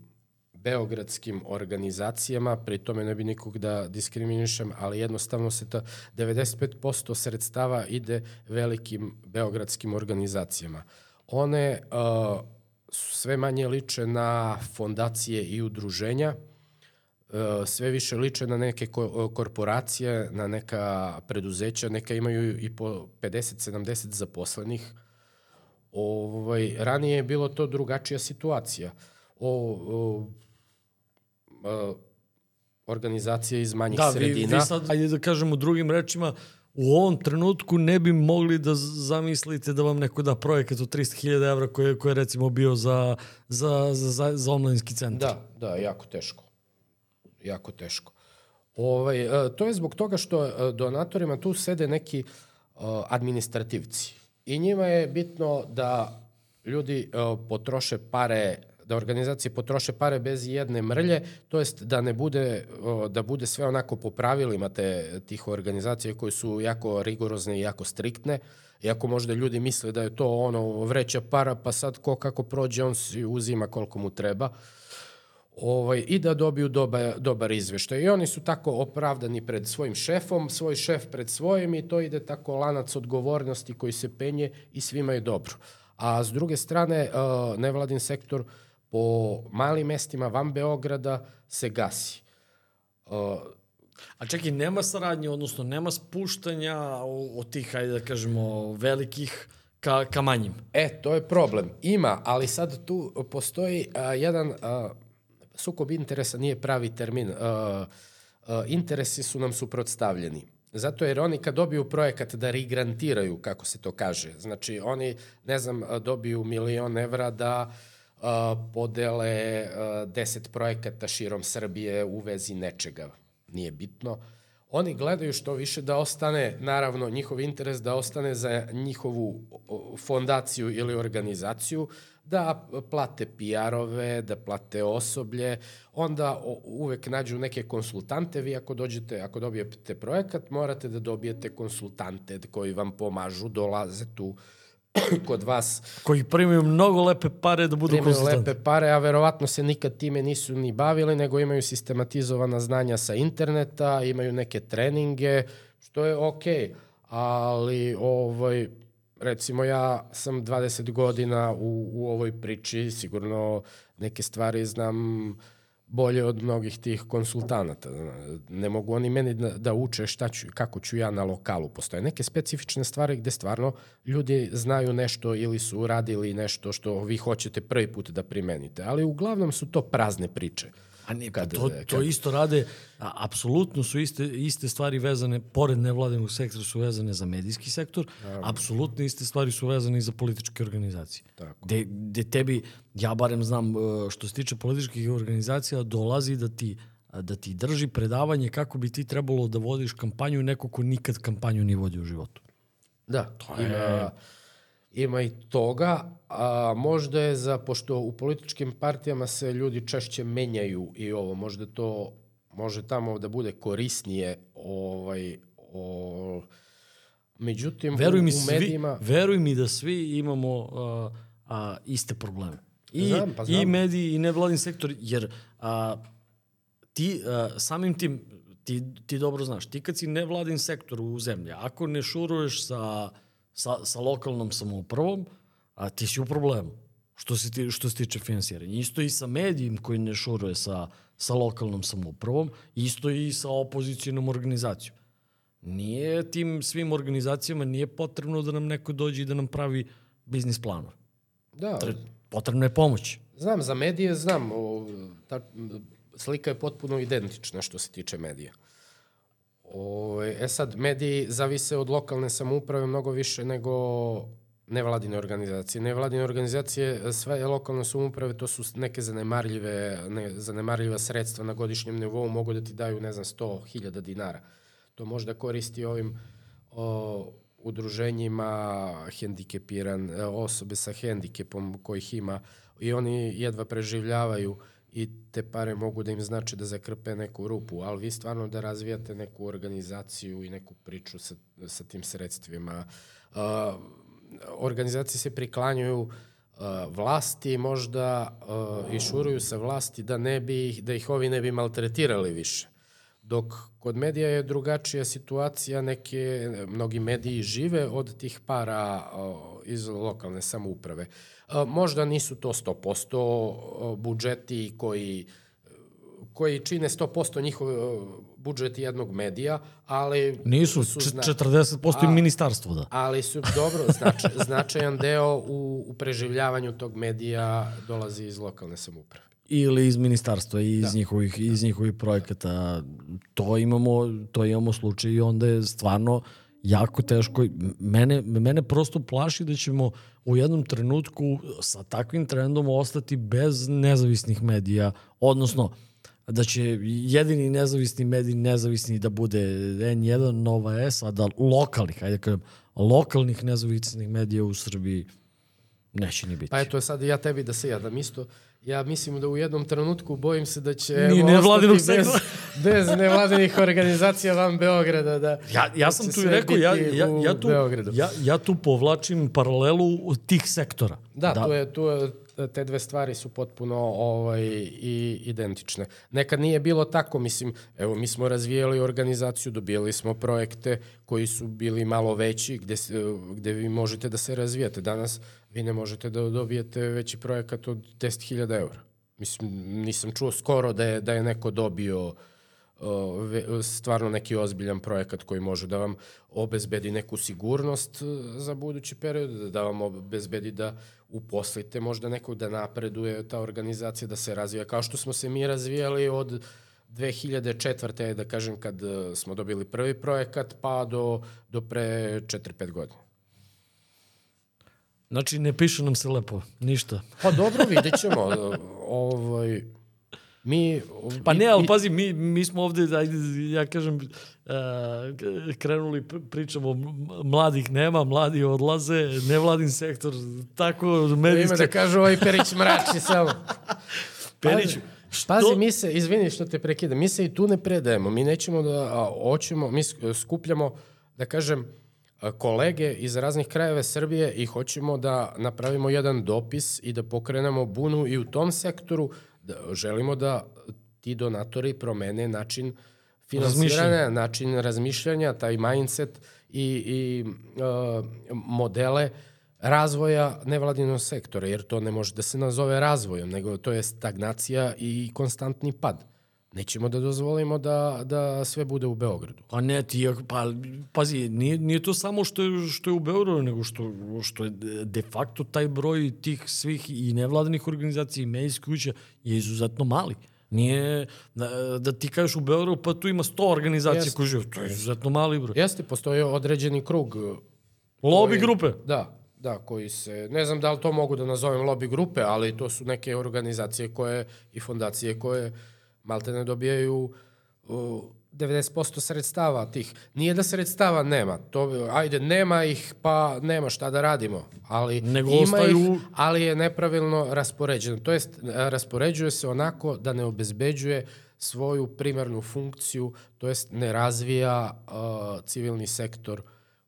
beogradskim organizacijama, pri tome ne bi nikog da diskriminišem, ali jednostavno se ta 95% sredstava ide velikim beogradskim organizacijama. One uh, sve manje liče na fondacije i udruženja, E, sve više liče na neke korporacije, na neka preduzeća, neka imaju i po 50-70 zaposlenih. Ovaj, ranije je bilo to drugačija situacija. O, o, o organizacije iz manjih da, sredina. Vi, vi sad, ajde da kažemo drugim rečima, u ovom trenutku ne bi mogli da zamislite da vam neko da projekat od 300.000 evra koji koji je recimo bio za, za, za, za, omladinski centar. Da, da, jako teško. Jako teško. Ovaj, e, to je zbog toga što e, donatorima tu sede neki e, administrativci. I njima je bitno da ljudi potroše pare da organizacije potroše pare bez jedne mrlje, to jest da ne bude, da bude sve onako po pravilima te, tih organizacija koje su jako rigorozne i jako striktne, iako možda ljudi misle da je to ono vreća para, pa sad ko kako prođe, on si uzima koliko mu treba ovaj, i da dobiju dobar, dobar izveštaj. I oni su tako opravdani pred svojim šefom, svoj šef pred svojim i to ide tako lanac odgovornosti koji se penje i svima je dobro. A s druge strane, nevladin sektor uh, po malim mestima van Beograda se gasi. Uh, A čekaj, nema saradnje, odnosno nema spuštanja od tih, hajde da kažemo, velikih ka, ka manjim? E, to je problem. Ima, ali sad tu postoji a, jedan a, sukob interesa, nije pravi termin. A, a, interesi su nam suprotstavljeni. Zato jer oni kad dobiju projekat da rigrantiraju, kako se to kaže, znači oni, ne znam, dobiju milion evra da podele 10 projekata širom Srbije u vezi nečega, nije bitno. Oni gledaju što više da ostane, naravno, njihov interes da ostane za njihovu fondaciju ili organizaciju, da plate PR-ove, da plate osoblje, onda uvek nađu neke konsultante, vi ako dođete, ako dobijete projekat, morate da dobijete konsultante koji vam pomažu, dolaze tu, uh, kod vas. Koji primaju mnogo lepe pare da budu konsultanti. Primaju lepe pare, a verovatno se nikad time nisu ni bavili, nego imaju sistematizovana znanja sa interneta, imaju neke treninge, što je okej. Okay. Ali, ovaj, recimo ja sam 20 godina u, u ovoj priči, sigurno neke stvari znam uh, bolje od mnogih tih konsultanata. Ne mogu oni meni da, da uče šta ću, kako ću ja na lokalu. Postoje neke specifične stvari gde stvarno ljudi znaju nešto ili su uradili nešto što vi hoćete prvi put da primenite. Ali uglavnom su to prazne priče. A ne, pa to, kad... to isto rade, a, apsolutno su iste, iste stvari vezane, pored nevladinog sektora su vezane za medijski sektor, Naravno. apsolutno iste stvari su vezane i za političke organizacije. Tako. De, de tebi, ja barem znam, e, što se tiče političkih organizacija, dolazi da ti da ti drži predavanje kako bi ti trebalo da vodiš kampanju neko ko nikad kampanju nije vodio u životu. Da, to je... Ima ima i toga, a možda je za, pošto u političkim partijama se ljudi češće menjaju i ovo, možda to može tamo da bude korisnije, ovaj, o, međutim veruj mi, u, u medijima... Svi, veruj mi da svi imamo a, a, iste probleme. I, znam, pa znam. I mediji i nevladin sektor, jer a, ti a, samim tim, ti, ti dobro znaš, ti kad si nevladin sektor u zemlji, ako ne šuruješ sa sa, sa lokalnom samoupravom, a ti si u problemu što se, ti, što se tiče finansiranja. Isto i sa medijem koji ne šuruje sa, sa lokalnom samoupravom, isto i sa opozicijonom organizacijom. Nije tim svim organizacijama nije potrebno da nam neko dođe i da nam pravi biznis planove. Da. Tre, potrebno je pomoć. Znam, za medije znam. O, ta, slika je potpuno identična što se tiče medija. O, e sad, mediji zavise od lokalne samouprave mnogo više nego nevladine organizacije. Nevladine organizacije, sve lokalne samouprave, to su neke zanemarljive, ne, zanemarljiva sredstva na godišnjem nivou, mogu da ti daju, ne znam, 100.000 dinara. To možda koristi ovim o, udruženjima hendikepiran, osobe sa hendikepom kojih ima i oni jedva preživljavaju i te pare mogu da im znači da zakrpe neku rupu, ali vi stvarno da razvijate neku organizaciju i neku priču sa, sa tim sredstvima. Uh, organizacije se priklanjuju uh, vlasti možda uh, i šuruju sa vlasti da ne bi da ih ovi ne bi maltretirali više. Dok kod medija je drugačija situacija, neke, mnogi mediji žive od tih para uh, iz lokalne samouprave. Možda nisu to 100% budžeti koji koji čine 100% njihove budžet jednog medija, ali... Nisu, su č- zna- 40% i A- ministarstvo, da. Ali su, dobro, znač, značajan deo u, u preživljavanju tog medija dolazi iz lokalne samuprave. Ili iz ministarstva i iz, da. njihovih, iz njihovih projekata. To imamo, to imamo slučaj i onda je stvarno jako teško. Mene, mene prosto plaši da ćemo u jednom trenutku sa takvim trendom ostati bez nezavisnih medija, odnosno da će jedini nezavisni medij nezavisni da bude N1, Nova S, a da lokalnih, ajde da kažem, lokalnih nezavisnih medija u Srbiji neće ni biti. Pa eto sad ja tebi da se jadam isto. Ja mislim da u jednom trenutku bojim se da će Ni nevladinog bez, bez nevladinih organizacija van Beograda. Da, Ja, ja da sam tu i rekao, ja, ja, ja, tu, Beogradu. ja, ja tu povlačim paralelu tih sektora. Da, da. Tu je, tu je, te dve stvari su potpuno ovaj, i identične. Nekad nije bilo tako, mislim, evo, mi smo razvijali organizaciju, dobijali smo projekte koji su bili malo veći, gde, gde vi možete da se razvijate. Danas vi ne možete da dobijete veći projekat od 10.000 eura. Mislim, nisam čuo skoro da je, da je neko dobio stvarno neki ozbiljan projekat koji može da vam obezbedi neku sigurnost uh, za budući period, da vam obezbedi da uposlite možda nekog da napreduje ta organizacija, da se razvija kao što smo se mi razvijali od 2004. da kažem kad uh, smo dobili prvi projekat pa do, do pre 4-5 godina. Znači, ne piše nam se lepo, ništa. Pa dobro, vidjet ćemo. ovaj, mi... Pa ne, ali pazi, mi, mi smo ovde, ajde, ja kažem, krenuli, pričamo, mladih nema, mladi odlaze, nevladin sektor, tako medijska... Ima da kažu ovaj Perić mrači samo. Perić, Što? Pazi, mi se, izvini što te prekidam, mi se i tu ne predajemo. Mi nećemo da, a, hoćemo, mi skupljamo, da kažem, kolege iz raznih krajeva Srbije i hoćemo da napravimo jedan dopis i da pokrenemo bunu i u tom sektoru. Da, želimo da ti donatori promene način finansiranja, način razmišljanja, taj mindset i, i uh, modele razvoja nevladinog sektora, jer to ne može da se nazove razvojem, nego to je stagnacija i konstantni pad. Nećemo da dozvolimo da, da sve bude u Beogradu. Pa ne, ti, pa, pazi, nije, nije to samo što je, što je u Beogradu, nego što, što je de facto taj broj tih svih i nevladanih organizacija i medijskih kuća je izuzetno mali. Nije da, da ti kažeš u Beogradu, pa tu ima 100 organizacija Jeste. koje žive. To je izuzetno mali broj. Jeste, postoji određeni krug. Lobby koji, grupe. Da, da, koji se, ne znam da li to mogu da nazovem lobby grupe, ali to su neke organizacije koje i fondacije koje malte ne dobijaju uh, 90% sredstava tih. Nije da sredstava nema, to, ajde, nema ih, pa nema šta da radimo, ali Nego ima ostaju... ih, ali je nepravilno raspoređeno. To jest, raspoređuje se onako da ne obezbeđuje svoju primarnu funkciju, to jest ne razvija uh, civilni sektor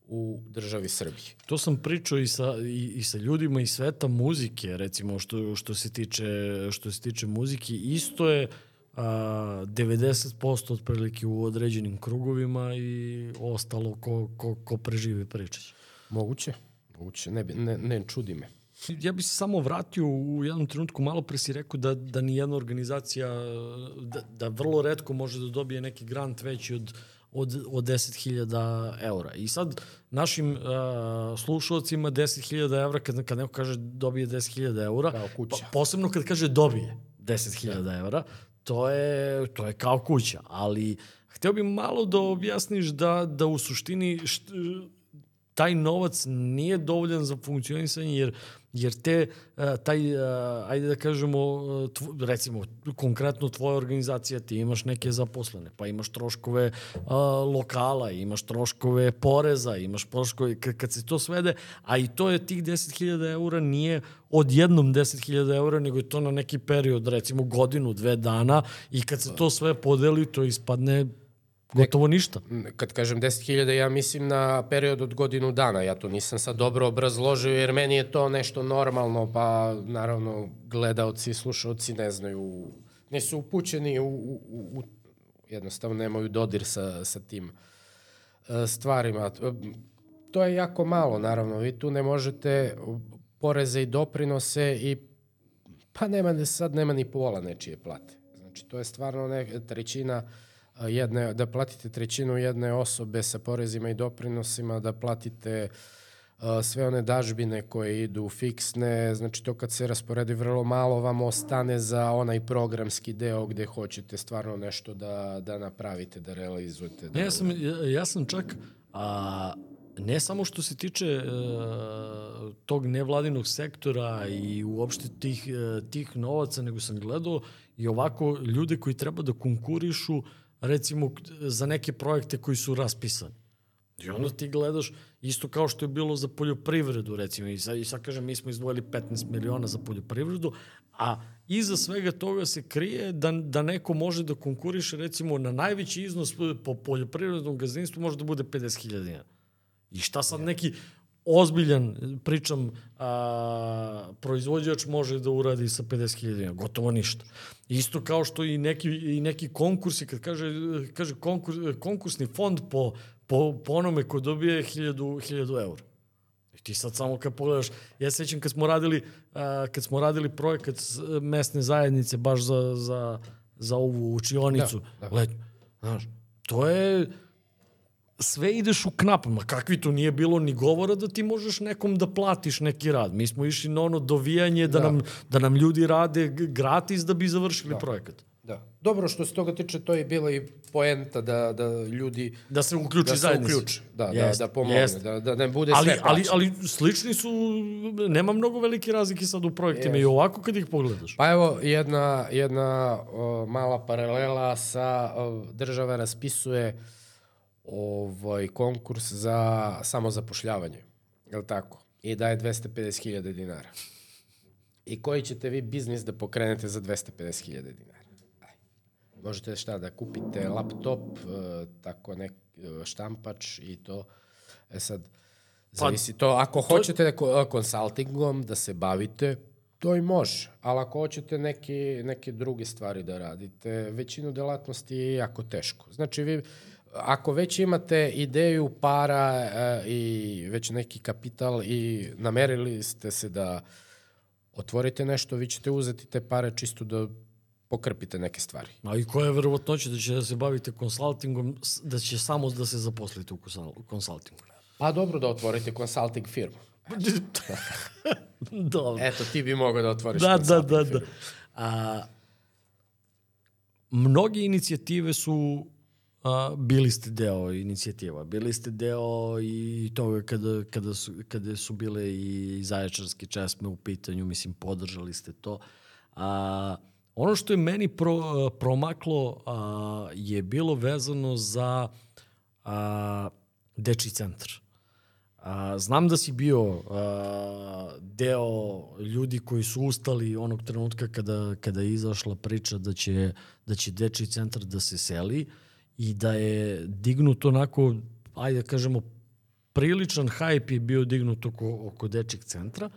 u državi Srbije. To sam pričao i sa, i, i sa ljudima iz sveta muzike, recimo, što, što, se tiče, što se tiče muzike. Isto je a, 90% otprilike u određenim krugovima i ostalo ko, ko, ko preživi pričać. Moguće, moguće, ne, ne, ne čudi me. Ja bih se samo vratio u jednom trenutku, malo pre si rekao da, da ni jedna organizacija, da, da vrlo redko može da dobije neki grant veći od, od, od 10.000 eura. I sad našim uh, slušalcima 10.000 eura, kad, kad neko kaže dobije 10.000 eura, Kao kuća. Pa, posebno kad kaže dobije 10.000 da. eura, to je, to je kao kuća. Ali hteo bih malo da objasniš da, da u suštini št, taj novac nije dovoljan za funkcionisanje jer jer te taj ajde da kažemo tvo, recimo konkretno tvoja organizacija ti imaš neke zaposlene pa imaš troškove a, lokala imaš troškove poreza imaš troškove kad se to svede a i to je tih 10.000 eura nije odjednom 10.000 eura nego je to na neki period recimo godinu dve dana i kad se to sve podeli to ispadne Gotovo ništa. Kad kažem 10.000, ja mislim na period od godinu dana. Ja to nisam sad dobro obrazložio, jer meni je to nešto normalno, pa naravno gledaoci i slušalci ne znaju, nisu upućeni u, u, u jednostavno nemaju dodir sa, sa tim stvarima. To je jako malo, naravno. Vi tu ne možete poreze i doprinose i pa nema, sad nema ni pola nečije plate. Znači, to je stvarno ne, trećina uh, jedne, da platite trećinu jedne osobe sa porezima i doprinosima, da platite sve one dažbine koje idu fiksne, znači to kad se rasporedi vrlo malo vam ostane za onaj programski deo gde hoćete stvarno nešto da, da napravite, da realizujete. Da ja sam, ja, ja sam čak, a, ne samo što se tiče e, tog nevladinog sektora i uopšte tih, e, tih novaca, nego sam gledao i ovako ljude koji treba da konkurišu recimo za neke projekte koji su raspisani. I onda ti gledaš, isto kao što je bilo za poljoprivredu, recimo, i sad, i sad kažem, mi smo izdvojili 15 miliona za poljoprivredu, a iza svega toga se krije da, da neko može da konkuriše, recimo, na najveći iznos po poljoprivrednom gazdinstvu može da bude 50.000 dinara. I šta sad neki ozbiljan, pričam, a, proizvođač može da uradi sa 50.000 dinara? Gotovo ništa. Isto kao što i neki, i neki konkursi, kad kaže, kaže konkurs, konkursni fond po, po, po onome ko dobije 1000, 1000 eura. I ti sad samo kad pogledaš, ja sećam kad smo radili, a, kad smo radili projekat mesne zajednice baš za, za, za ovu učionicu Da, da, letnju. Znaš, to je sve ideš u knap, ma kakvi tu nije bilo ni govora da ti možeš nekom da platiš neki rad. Mi smo išli na ono dovijanje da, Da. nam, da nam ljudi rade gratis da bi završili da. projekat. Da. Dobro, što se toga tiče, to je bila i poenta da, da ljudi Da se uključi da se zajednica. uključe, da, Jest, da, da pomogne, jest. da, da ne bude ali, sve ali, plaćeno. ali slični su, nema mnogo velike razlike sad u projektima Jest. i ovako kad ih pogledaš. Pa evo, jedna, jedna o, mala paralela sa o, država raspisuje ovaj konkurs za samozapošljavanje. Je li tako? I daje 250.000 dinara. I koji ćete vi biznis da pokrenete za 250.000 dinara? Aj. Možete šta, da kupite laptop, e, tako nek e, štampač i to. E sad, zavisi to. Ako hoćete da ko- konsultingom da se bavite, to i može. Ali ako hoćete neke, neke druge stvari da radite, većinu delatnosti je jako teško. Znači, vi, ako već imate ideju, para e, i već neki kapital i namerili ste se da otvorite nešto, vi ćete uzeti te pare čisto da pokrpite neke stvari. A i koja je verovatnoća da će da se bavite konsultingom, da će samo da se zaposlite u konsultingu? Pa dobro da otvorite consulting firmu. Dobro. Eto, ti bi mogao da otvoriš Da, da, consulting da, firmu. da. A, mnoge inicijative su a, bili ste deo inicijativa, bili ste deo i toga kada, kada, su, kada su bile i zaječarske česme u pitanju, mislim, podržali ste to. A, ono što je meni pro, promaklo a, je bilo vezano za a, deči centar. A, znam da si bio a, deo ljudi koji su ustali onog trenutka kada, kada je izašla priča da će, da će dečiji centar da se seli i da je dignut onako, ajde da kažemo, priličan hajp je bio dignut oko, oko dečijeg centra,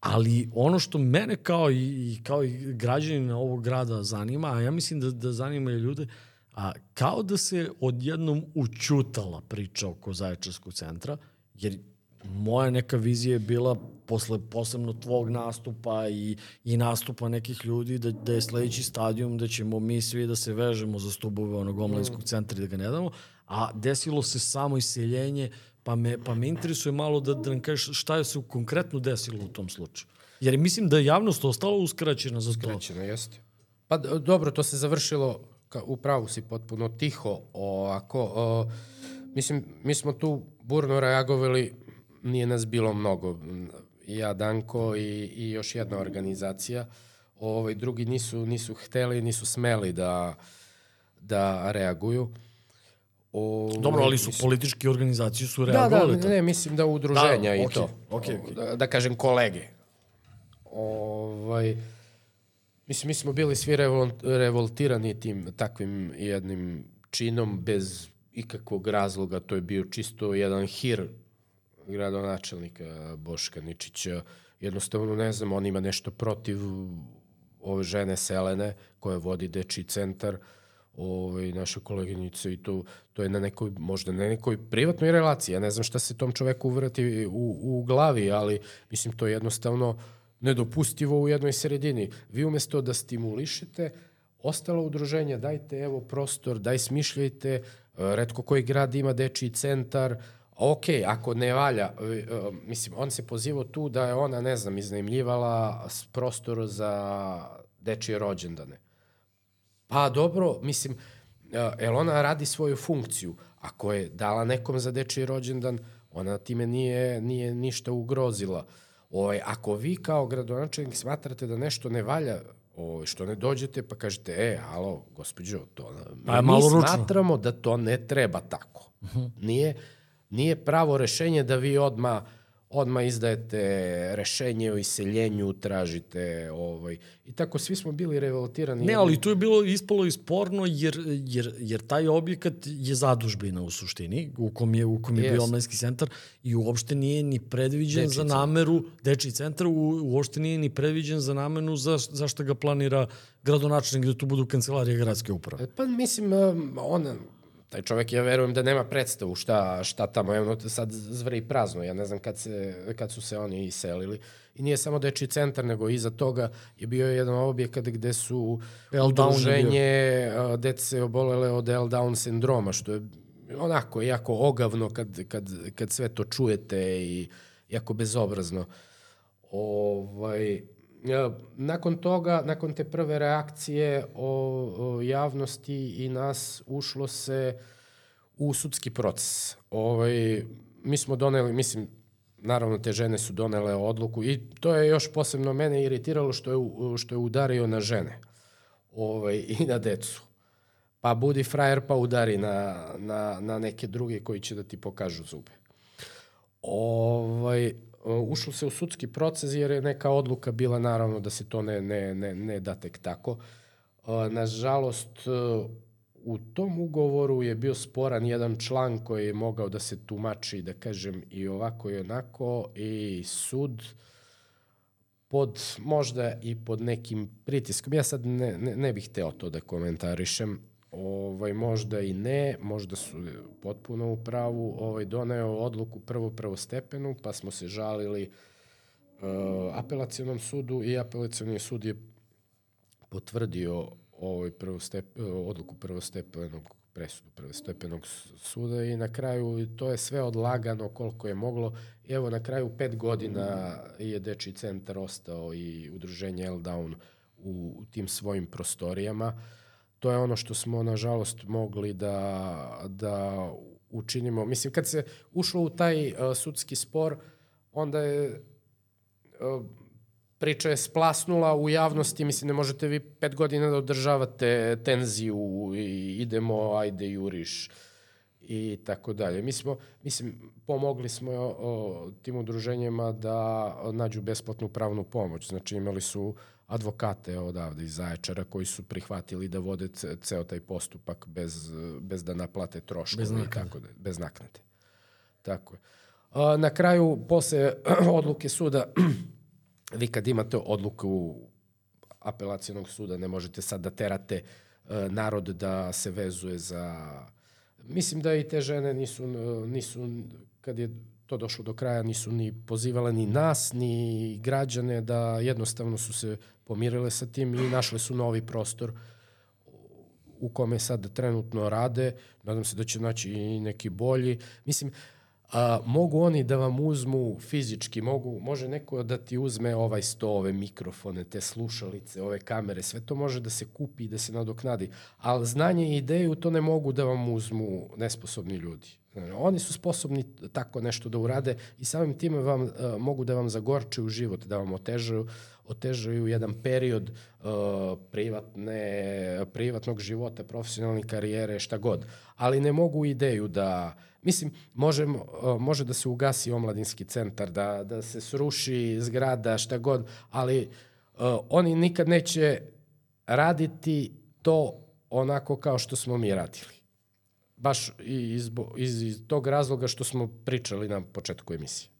ali ono što mene kao i, i kao i građanina ovog grada zanima, a ja mislim da, da zanima i ljude, a, kao da se odjednom učutala priča oko Zaječarskog centra, jer moja neka vizija je bila posle posebno tvog nastupa i, i nastupa nekih ljudi da, da je sledeći stadijum da ćemo mi svi da se vežemo za stubove onog omladinskog centra i da ga ne damo, a desilo se samo iseljenje, pa me, pa me interesuje malo da, da nam kažeš šta je se konkretno desilo u tom slučaju. Jer mislim da je javnost ostala uskraćena za to. Krećeno, jeste. Pa dobro, to se završilo, ka, u pravu si potpuno tiho, ovako. O, mislim, mi smo tu burno reagovali, nije nas bilo mnogo. Ja, Danko i, i još jedna organizacija. Ovaj, drugi nisu, nisu hteli, nisu smeli da, da reaguju. O, Dobro, ali su političke organizacije su Da, da, reagovali. tako. ne, mislim da udruženja Da, i okej, to. okej, okej. Da, da kažem kolege. Ovaj, mislim, mi smo bili svi revol, revoltirani tim takvim jednim činom bez ikakvog razloga. To je bio čisto jedan hir gradonačelnika Boška Ničića. Jednostavno, ne znam, on ima nešto protiv ove žene Selene koja vodi deči centar ovaj, naša koleginica i to, to je na nekoj, možda na nekoj privatnoj relaciji. Ja ne znam šta se tom čoveku uvrati u, u glavi, ali mislim to je jednostavno nedopustivo u jednoj sredini. Vi umesto da stimulišete ostala udruženja, dajte evo prostor, daj smišljajte, e, redko koji grad ima dečiji centar, ok, ako ne valja, e, e, mislim, on se pozivao tu da je ona, ne znam, iznajmljivala prostor za dečije rođendane. Pa dobro, mislim, jel ona radi svoju funkciju? Ako je dala nekom za dečiji rođendan, ona time nije, nije ništa ugrozila. Ovaj, ako vi kao gradonačelnik smatrate da nešto ne valja, ovaj, što ne dođete pa kažete, e, alo, gospođo, to, Pa mi malo ručno. smatramo da to ne treba tako. Uh -huh. Nije, nije pravo rešenje da vi odma odma izdajete rešenje o iseljenju, tražite ovaj i tako svi smo bili revoltirani. Ne, ali tu je bilo ispalo i sporno jer, jer, jer taj objekat je zadužbina u suštini, u kom je, u kom je Jest. bio omladinski centar i uopšte nije ni predviđen Dečiji za centar. nameru, dečiji centar u, uopšte nije ni predviđen za namenu za, zašto ga planira gradonačelnik da tu budu kancelarije gradske uprave. Pa mislim, um, on, taj čovek, ja verujem da nema predstavu šta, šta tamo, evo sad zvri prazno, ja ne znam kad, se, kad su se oni iselili. I nije samo dečiji centar, nego iza toga je bio jedan objekat gde su udruženje dece obolele od L Down sindroma, što je onako jako ogavno kad, kad, kad sve to čujete i jako bezobrazno. Ovaj, nakon toga, nakon te prve reakcije o, o javnosti i nas ušlo se u sudski proces. Ovaj, mi smo doneli, mislim, naravno te žene su donele odluku i to je još posebno mene iritiralo što je, što je udario na žene ovaj, i na decu. Pa budi frajer pa udari na, na, na neke druge koji će da ti pokažu zube. Ovaj, ušlo se u sudski proces jer je neka odluka bila naravno da se to ne, ne, ne, ne da tek tako. E, Nažalost, e, u tom ugovoru je bio sporan jedan član koji je mogao da se tumači, da kažem, i ovako i onako i sud pod možda i pod nekim pritiskom. Ja sad ne, ne, ne bih hteo to da komentarišem, ovaj, možda i ne, možda su potpuno u pravu, ovaj, doneo odluku prvo prvostepenu, pa smo se žalili uh, apelacionom sudu i apelacioni sud je potvrdio ovaj prvostep, odluku prvostepenog presudu prvostepenog suda i na kraju to je sve odlagano koliko je moglo. I evo na kraju pet godina je Deči centar ostao i udruženje L Down u, u tim svojim prostorijama. To je ono što smo nažalost mogli da, da učinimo. Mislim, kad se ušlo u taj uh, sudski spor, onda je uh, priča je splasnula u javnosti, mislim, ne možete vi pet godina da održavate tenziju i idemo, ajde, juriš i tako dalje. Mi smo, mislim, pomogli smo o, tim udruženjima da nađu besplatnu pravnu pomoć. Znači, imali su advokate odavde iz Zaječara koji su prihvatili da vode ce, ceo taj postupak bez, bez da naplate troškove Bez naknade. tako da, bez naknade. Tako je. A, na kraju, posle odluke suda, vi kad imate odluku apelacijonog suda, ne možete sad da terate e, narod da se vezuje za... Mislim da i te žene nisu, nisu kad je to došlo do kraja, nisu ni pozivale ni nas, ni građane da jednostavno su se pomirile sa tim i našle su novi prostor u kome sad trenutno rade. Nadam se da će naći i neki bolji. Mislim, a, mogu oni da vam uzmu fizički, mogu, može neko da ti uzme ovaj sto, ove mikrofone, te slušalice, ove kamere, sve to može da se kupi i da se nadoknadi. Ali znanje i ideju to ne mogu da vam uzmu nesposobni ljudi. Oni su sposobni tako nešto da urade i samim time vam, uh, mogu da vam zagorčaju život, da vam otežaju, otežaju jedan period uh, privatne, privatnog života, profesionalne karijere, šta god. Ali ne mogu ideju da, mislim, može, uh, može da se ugasi omladinski centar, da, da se sruši zgrada, šta god, ali uh, oni nikad neće raditi to onako kao što smo mi radili. Baš iz, iz, iz tog razloga što smo pričali na početku emisije.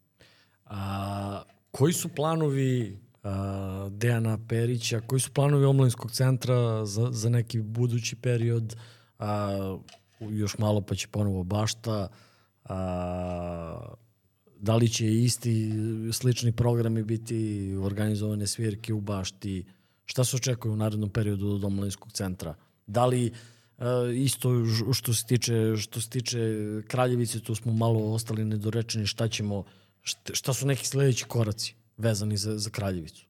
A, koji su planovi a, Dejana Perića, koji su planovi omladinskog centra za, za neki budući period, a, još malo pa će ponovo bašta, a, da li će isti slični programi biti organizovane svirke u bašti, Šta se očekuje u narednom periodu od omladinskog centra? Da li uh, isto ž- što se tiče što se tiče Kraljevice, tu smo malo ostali nedorečeni šta ćemo šta, su neki sledeći koraci vezani za, za Kraljevicu?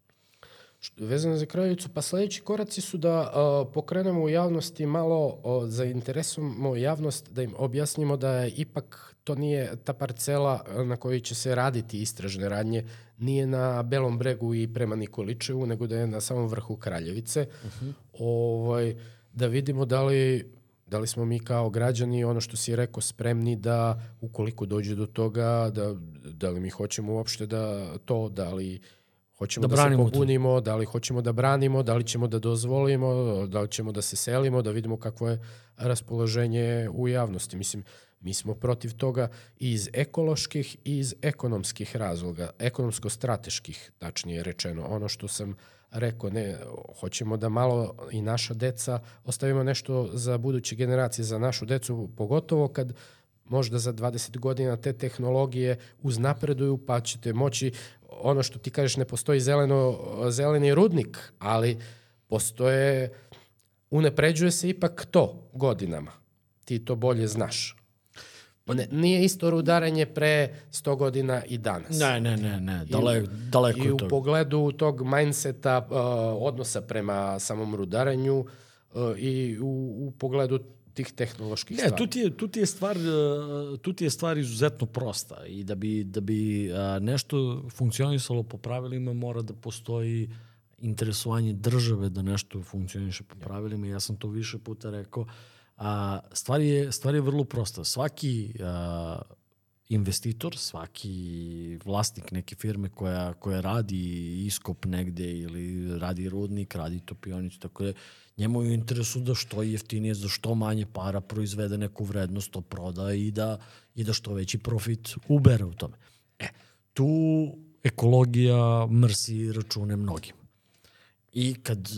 Vezano za Kraljevicu, pa sledeći koraci su da uh, pokrenemo u javnosti malo, uh, zainteresujemo javnost, da im objasnimo da je ipak to nije ta parcela na kojoj će se raditi istražne radnje, nije na Belom bregu i prema Nikoličevu, nego da je na samom vrhu Kraljevice. Uh -huh. ovaj, da vidimo da li, da li smo mi kao građani, ono što si rekao, spremni da ukoliko dođe do toga, da, da li mi hoćemo uopšte da to, da li Hoćemo da, da se pobunimo, to. da li hoćemo da branimo, da li ćemo da dozvolimo, da li ćemo da se selimo, da vidimo kakvo je raspoloženje u javnosti. Mislim, mi smo protiv toga iz ekoloških i iz ekonomskih razloga, ekonomsko-strateških, tačnije rečeno. Ono što sam rekao, ne, hoćemo da malo i naša deca ostavimo nešto za buduće generacije, za našu decu, pogotovo kad možda za 20 godina te tehnologije uznapreduju, pa ćete moći ono što ti kažeš, ne postoji zeleno, zeleni rudnik, ali postoje, unepređuje se ipak to godinama. Ti to bolje znaš. Ne, nije isto rudarenje pre 100 godina i danas. Ne, ne, ne, ne, daleko, I, daleko I u to. pogledu tog mindseta, uh, odnosa prema samom rudarenju uh, i u, u pogledu tih tehnoloških ne, stvari. Tu ti, je, tu, ti je stvar, uh, tu ti je stvar izuzetno prosta i da bi, da bi uh, nešto funkcionisalo po pravilima mora da postoji interesovanje države da nešto funkcioniše po pravilima. Ja sam to više puta rekao. A, stvar, je, stvar je vrlo prosta. Svaki a, investitor, svaki vlasnik neke firme koja, koja radi iskop negde ili radi rudnik, radi topionicu, tako da njemu je u interesu da što jeftinije, za što manje para proizvede neku vrednost, to proda i da, i da što veći profit ubere u tome. E, tu ekologija mrsi račune mnogim. I kad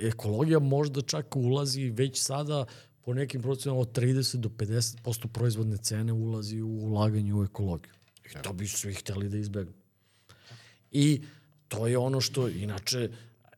ekologija možda čak ulazi već sada po nekim procenama od 30 do 50% proizvodne cene ulazi u ulaganje u ekologiju. I to bi svi hteli da izbegnu. I to je ono što, inače,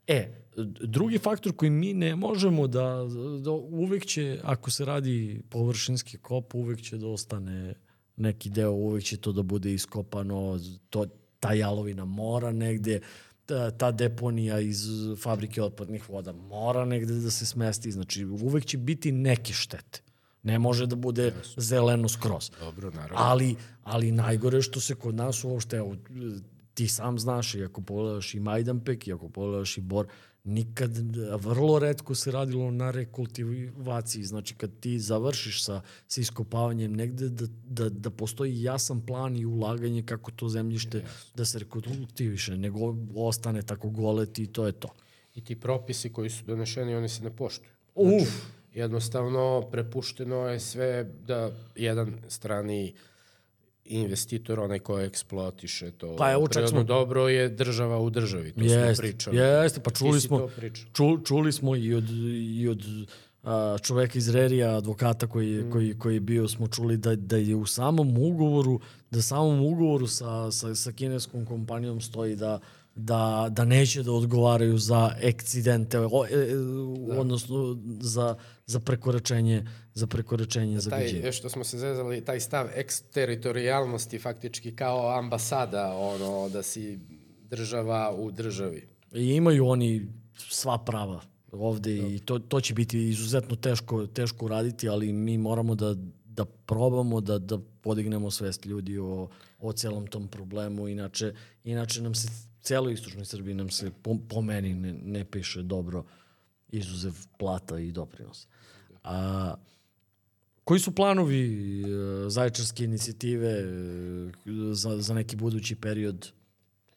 e, drugi faktor koji mi ne možemo da, da uvek će, ako se radi površinski kop, uvek će da ostane neki deo, uvek će to da bude iskopano, to, ta jalovina mora negde, ta, ta deponija iz fabrike otpadnih voda mora negde da se smesti, znači uvek će biti neke štete. Ne može da bude yes. zeleno skroz. Dobro, naravno. Ali, ali najgore što se kod nas uopšte, evo, ti sam znaš, i ako pogledaš i Majdanpek, i ako pogledaš i Bor, nikad, vrlo redko se radilo na rekultivaciji. Znači, kad ti završiš sa, sa iskopavanjem negde, da, da, da postoji jasan plan i ulaganje kako to zemljište yes. da se rekultiviše, nego ostane tako goleti i to je to. I ti propisi koji su donešeni, oni se ne poštuju. Znači, Uf! Jednostavno, prepušteno je sve da jedan strani uh, investitor, onaj ko eksploatiše to pa, evo, prirodno smo... dobro je država u državi, to jeste, smo pričali. Jeste, pa čuli smo, ču, čuli smo i od, i od a, čoveka iz Rerija, advokata koji, mm. koji, koji je bio, smo čuli da, da je u samom ugovoru, da samom ugovoru sa, sa, sa kineskom kompanijom stoji da da, da neće da odgovaraju za ekcidente, o, e, da. odnosno za, za prekoračenje za prekoračenje zagađenja. Taj, što smo se zezali, taj stav eksteritorijalnosti faktički kao ambasada, ono, da si država u državi. I imaju oni sva prava ovde da. i to, to će biti izuzetno teško, teško uraditi, ali mi moramo da, da probamo da, da podignemo svest ljudi o, o celom tom problemu, inače, inače nam se celoj istočnoj Srbiji nam se po, po meni ne, ne piše dobro izuzev plata i doprinosa. A, koji su planovi e, zaječarske inicijative e, za, za neki budući period?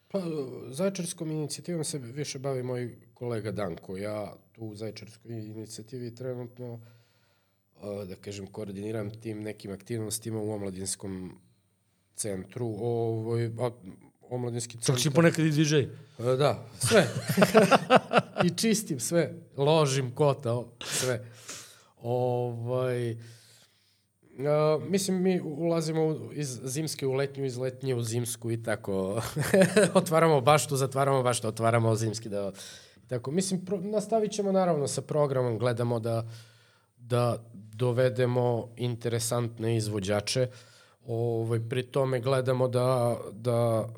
Pa, zaječarskom inicijativom se više bavi moj kolega Danko. Ja tu u zaječarskoj inicijativi trenutno, e, da kažem, koordiniram tim nekim aktivnostima u omladinskom centru. Ovoj, omladinski centar. Čak si ponekad i DJ. E, da, sve. I čistim sve. Ložim kota, sve. Ovaj, Uh, mislim, mi ulazimo iz zimske u letnju, iz letnje u zimsku i tako. otvaramo baštu, zatvaramo baštu, otvaramo zimski deo. Tako, mislim, pro, nastavit ćemo naravno sa programom, gledamo da, da dovedemo interesantne izvođače. Ovaj, pri tome gledamo da, da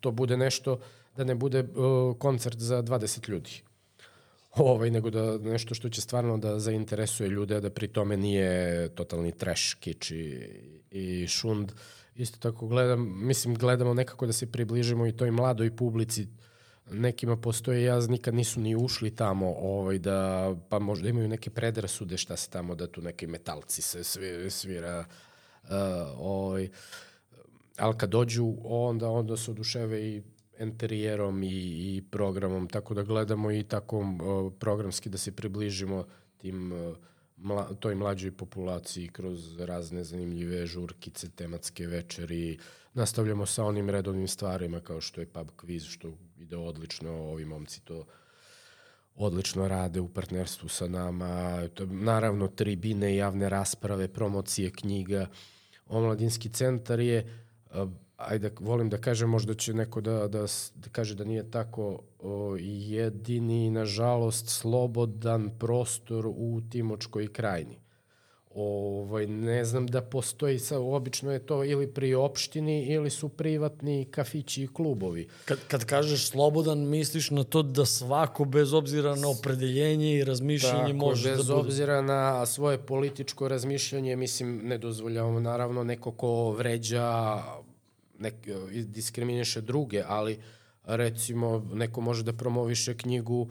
to bude nešto, da ne bude uh, koncert za 20 ljudi. Ovaj, nego da nešto što će stvarno da zainteresuje ljude, da pri tome nije totalni trash, kič i, i šund. Isto tako gledam, mislim, gledamo nekako da se približimo i toj mladoj publici, nekima postoje jaz, nikad nisu ni ušli tamo, ovaj, da, pa možda imaju neke predrasude šta se tamo, da tu neki metalci se svira, svira uh, ovaj, ali kad dođu, onda, onda se oduševe i enterijerom i, i programom, tako da gledamo i tako uh, programski da se približimo tim uh, mla, toj mlađoj populaciji kroz razne zanimljive žurkice, tematske večeri. Nastavljamo sa onim redovnim stvarima kao što je pub quiz, što ide odlično, ovi momci to odlično rade u partnerstvu sa nama. Naravno, tribine, javne rasprave, promocije knjiga. Omladinski centar je ajde, volim da kažem, možda će neko da, da, da kaže da nije tako o, jedini, nažalost, slobodan prostor u Timočkoj krajini. Ovaj, ne znam da postoji, sa, obično je to ili pri opštini ili su privatni kafići i klubovi. Kad, kad kažeš slobodan, misliš na to da svako bez obzira na opredeljenje i razmišljanje Tako, može da bez bude... obzira na svoje političko razmišljanje, mislim, ne dozvoljavamo naravno neko ko vređa nek, diskriminiše druge, ali recimo neko može da promoviše knjigu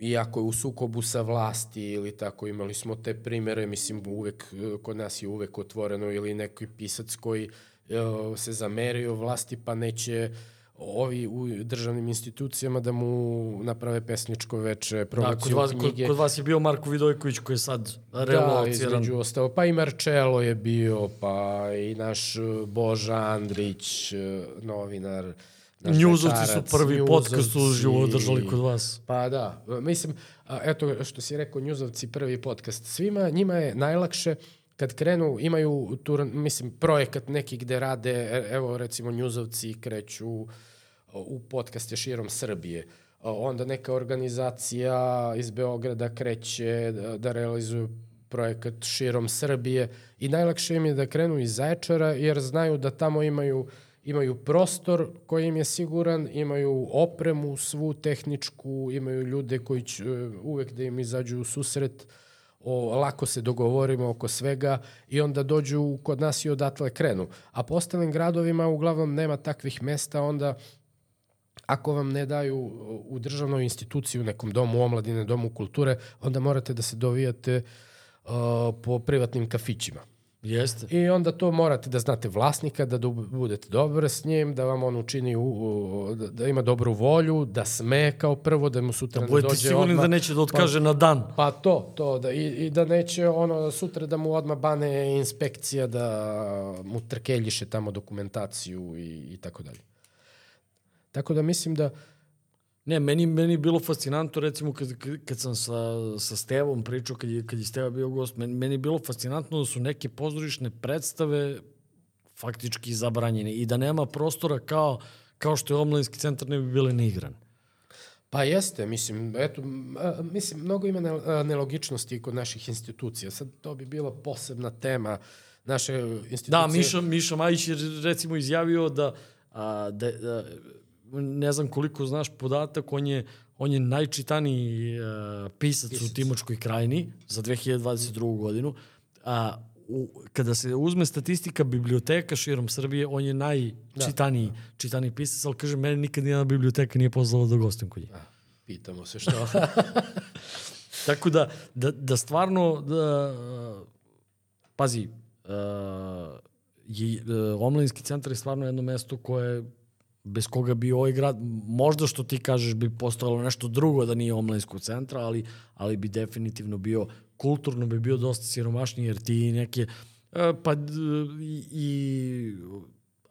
iako je u sukobu sa vlasti ili tako, imali smo te primere, mislim, uvek, kod nas je uvek otvoreno ili neki pisac koji uh, se zamerio vlasti pa neće ovi u državnim institucijama da mu naprave pesničko veče, promociju da, kod vas, knjige. Kod, kod vas je bio Marko Vidojković koji je sad relociran. Da, između ostao. Pa i Marčelo je bio, pa i naš Boža Andrić, novinar. Njuzovci su prvi njuzovci, podcast uživo održali kod vas. Pa da, mislim, eto što si rekao, Njuzovci prvi podcast. Svima njima je najlakše kad krenu, imaju, tu, mislim, projekat neki gde rade, e, evo recimo Njuzovci kreću u podcaste širom Srbije. Onda neka organizacija iz Beograda kreće da, realizuje projekat širom Srbije i najlakše im je da krenu iz Zaječara jer znaju da tamo imaju imaju prostor koji im je siguran, imaju opremu svu tehničku, imaju ljude koji će uvek da im izađu u susret, o, lako se dogovorimo oko svega i onda dođu kod nas i odatle krenu. A po ostalim gradovima uglavnom nema takvih mesta, onda ako vam ne daju u državnoj instituciji, u nekom domu omladine, domu kulture, onda morate da se dovijate uh, po privatnim kafićima. Jeste. I onda to morate da znate vlasnika, da budete dobro s njim, da vam on učini, u, u, da, da ima dobru volju, da sme kao prvo, da mu sutra da ne dođe odmah. Budete sigurni da neće da otkaže pa, na dan. Pa to, to, da, i, i da neće ono sutra da mu odmah bane inspekcija, da mu trkeljiše tamo dokumentaciju i, i tako dalje. Tako da mislim da Ne, meni, meni je bilo fascinantno, recimo, kad, kad sam sa, sa Stevom pričao, kad je, kad je Steva bio gost, meni, meni je bilo fascinantno da su neke pozorišne predstave faktički zabranjene i da nema prostora kao, kao što je omladinski centar ne bi bile ni igrane. Pa jeste, mislim, eto, mislim, mnogo ima nelogičnosti kod naših institucija. Sad to bi bila posebna tema naše institucije. Da, Miša, Miša Majić je recimo izjavio da, a, da, da ne znam koliko znaš podatak, on je, on je najčitaniji uh, pisac, pisac u Timočkoj krajini za 2022. godinu. A u, kada se uzme statistika biblioteka širom Srbije, on je najčitaniji da. čitaniji pisac, ali kaže, mene nikad nijedna biblioteka nije pozvala da gostim kod nje. Da, pitamo se što. Tako da, da, da stvarno, da, pazi, uh, je, uh, omladinski centar je stvarno jedno mesto koje bez koga bi ovaj grad, možda što ti kažeš bi postojalo nešto drugo da nije omladinskog centra, ali, ali bi definitivno bio, kulturno bi bio dosta siromašniji, jer ti neke, e, pa i, i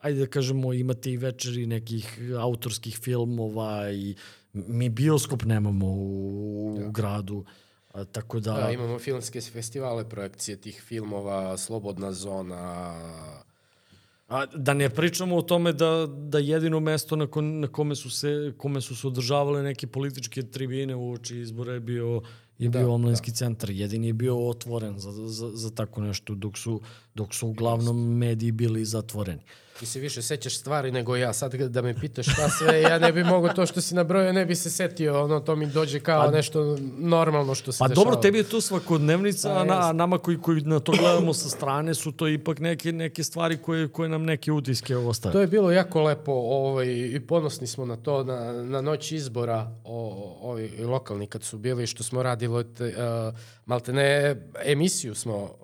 ajde da kažemo, imate i večeri nekih autorskih filmova i mi bioskop nemamo u, u gradu. A, tako da... Da, imamo filmske festivale, projekcije tih filmova, Slobodna zona, A, da ne pričamo o tome da, da jedino mesto na, ko, na kome, su se, kome su se održavale neke političke tribine u oči izbora je bio je Da, bio omladinski centar. Jedini je bio otvoren za, za, za tako nešto, dok su, dok su uglavnom mediji bili zatvoreni. Ti se više sećaš stvari nego ja. Sad da me pitaš šta sve, ja ne bi mogao to što si nabrojao, ne bi se setio. Ono, to mi dođe kao A- nešto normalno što se Pa dešava. dobro, tebi je to svakodnevnica, Pa a, na, a nama koji, koji na to gledamo sa strane su to ipak neke, neke stvari koje, koje nam neke utiske ostave. To je bilo jako lepo ovaj, i ponosni smo na to, na, na noć izbora o, ovi lokalni kad su bili, što smo radili te, uh, maltene emisiju smo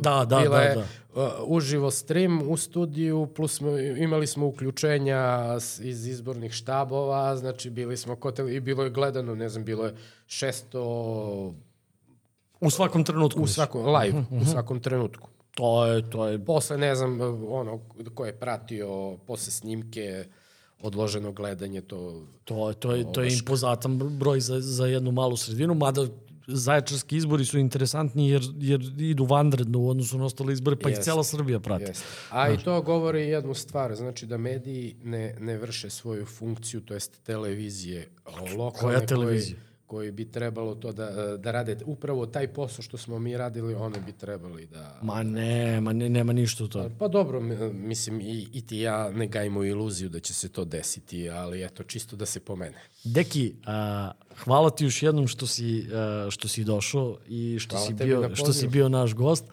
Da, da, Bila da, je da. uh, uživo stream u studiju, plus smo, imali smo uključenja iz izbornih štabova, znači bili smo koteli i bilo je gledano, ne znam, bilo je 600 U svakom trenutku. u svakom live, u svakom trenutku. To je, to je Posle, ne znam, ono, ko je pratio posle snimke, odloženo gledanje, to... To, to, je, to je impozatan broj za, za jednu malu sredinu, mada zaječarski izbori su interesantni jer, jer idu vanredno u odnosu na ostale izbore, pa ih cela Srbija prati. Jeste. A i to govori jednu stvar, znači da mediji ne, ne vrše svoju funkciju, to jest televizije lokalne Koja televizija? Koji, koji bi trebalo to da, da rade upravo taj posao što smo mi radili, one bi trebali da... Ma ne, ma ne, nema ništa u to. Pa dobro, mislim, i, i ti ja ne gajimo iluziju da će se to desiti, ali eto, čisto da se pomene. Deki, a, hvala ti još jednom što si, a, što si došao i što Hvala si, bio, što si bio naš gost.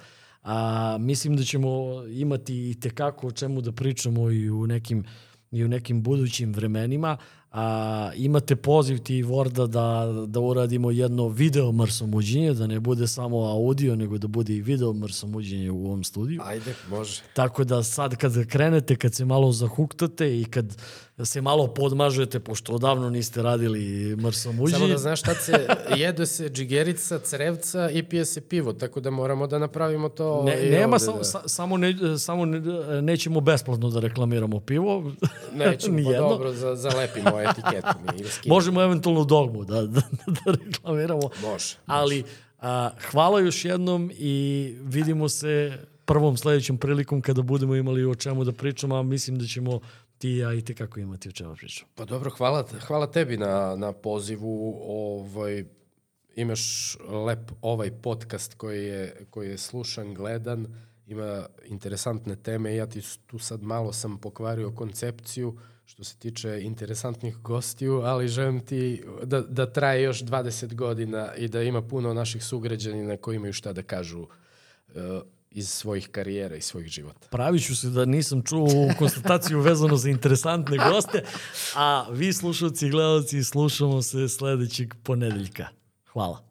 A, mislim da ćemo imati i tekako o čemu da pričamo i u nekim, i u nekim budućim vremenima. A, imate poziv ti Vorda da, da uradimo jedno video mrsomuđenje, da ne bude samo audio, nego da bude i video mrsomuđenje u ovom studiju. Ajde, može. Tako da sad kad krenete, kad se malo zahuktate i kad se malo podmažete, pošto odavno niste radili mrsomuđi, Samo da znaš šta se, jede se džigerica, crevca i pije se pivo, tako da moramo da napravimo to ne, nema, ovde, samo, da. sa, samo, ne, samo ne, nećemo besplatno da reklamiramo pivo. Nećemo, pa dobro, za, zalepimo etiketu. Mi. Možemo eventualno dogmu da, da, da reklamiramo. Može. Ali a, hvala još jednom i vidimo se prvom sledećom prilikom kada budemo imali o čemu da pričamo, a mislim da ćemo ti ja i tekako imati o čemu pričamo. Pa dobro, hvala, hvala tebi na, na pozivu. Ovaj, imaš lep ovaj podcast koji je, koji je slušan, gledan, ima interesantne teme. Ja ti tu sad malo sam pokvario koncepciju što se tiče interesantnih gostiju, ali želim ti da, da traje još 20 godina i da ima puno naših sugrađanina koji imaju šta da kažu uh, iz svojih karijera i svojih života. Pravit ću se da nisam čuo konstataciju vezano za interesantne goste, a vi slušalci i gledalci slušamo se sledećeg ponedeljka. Hvala.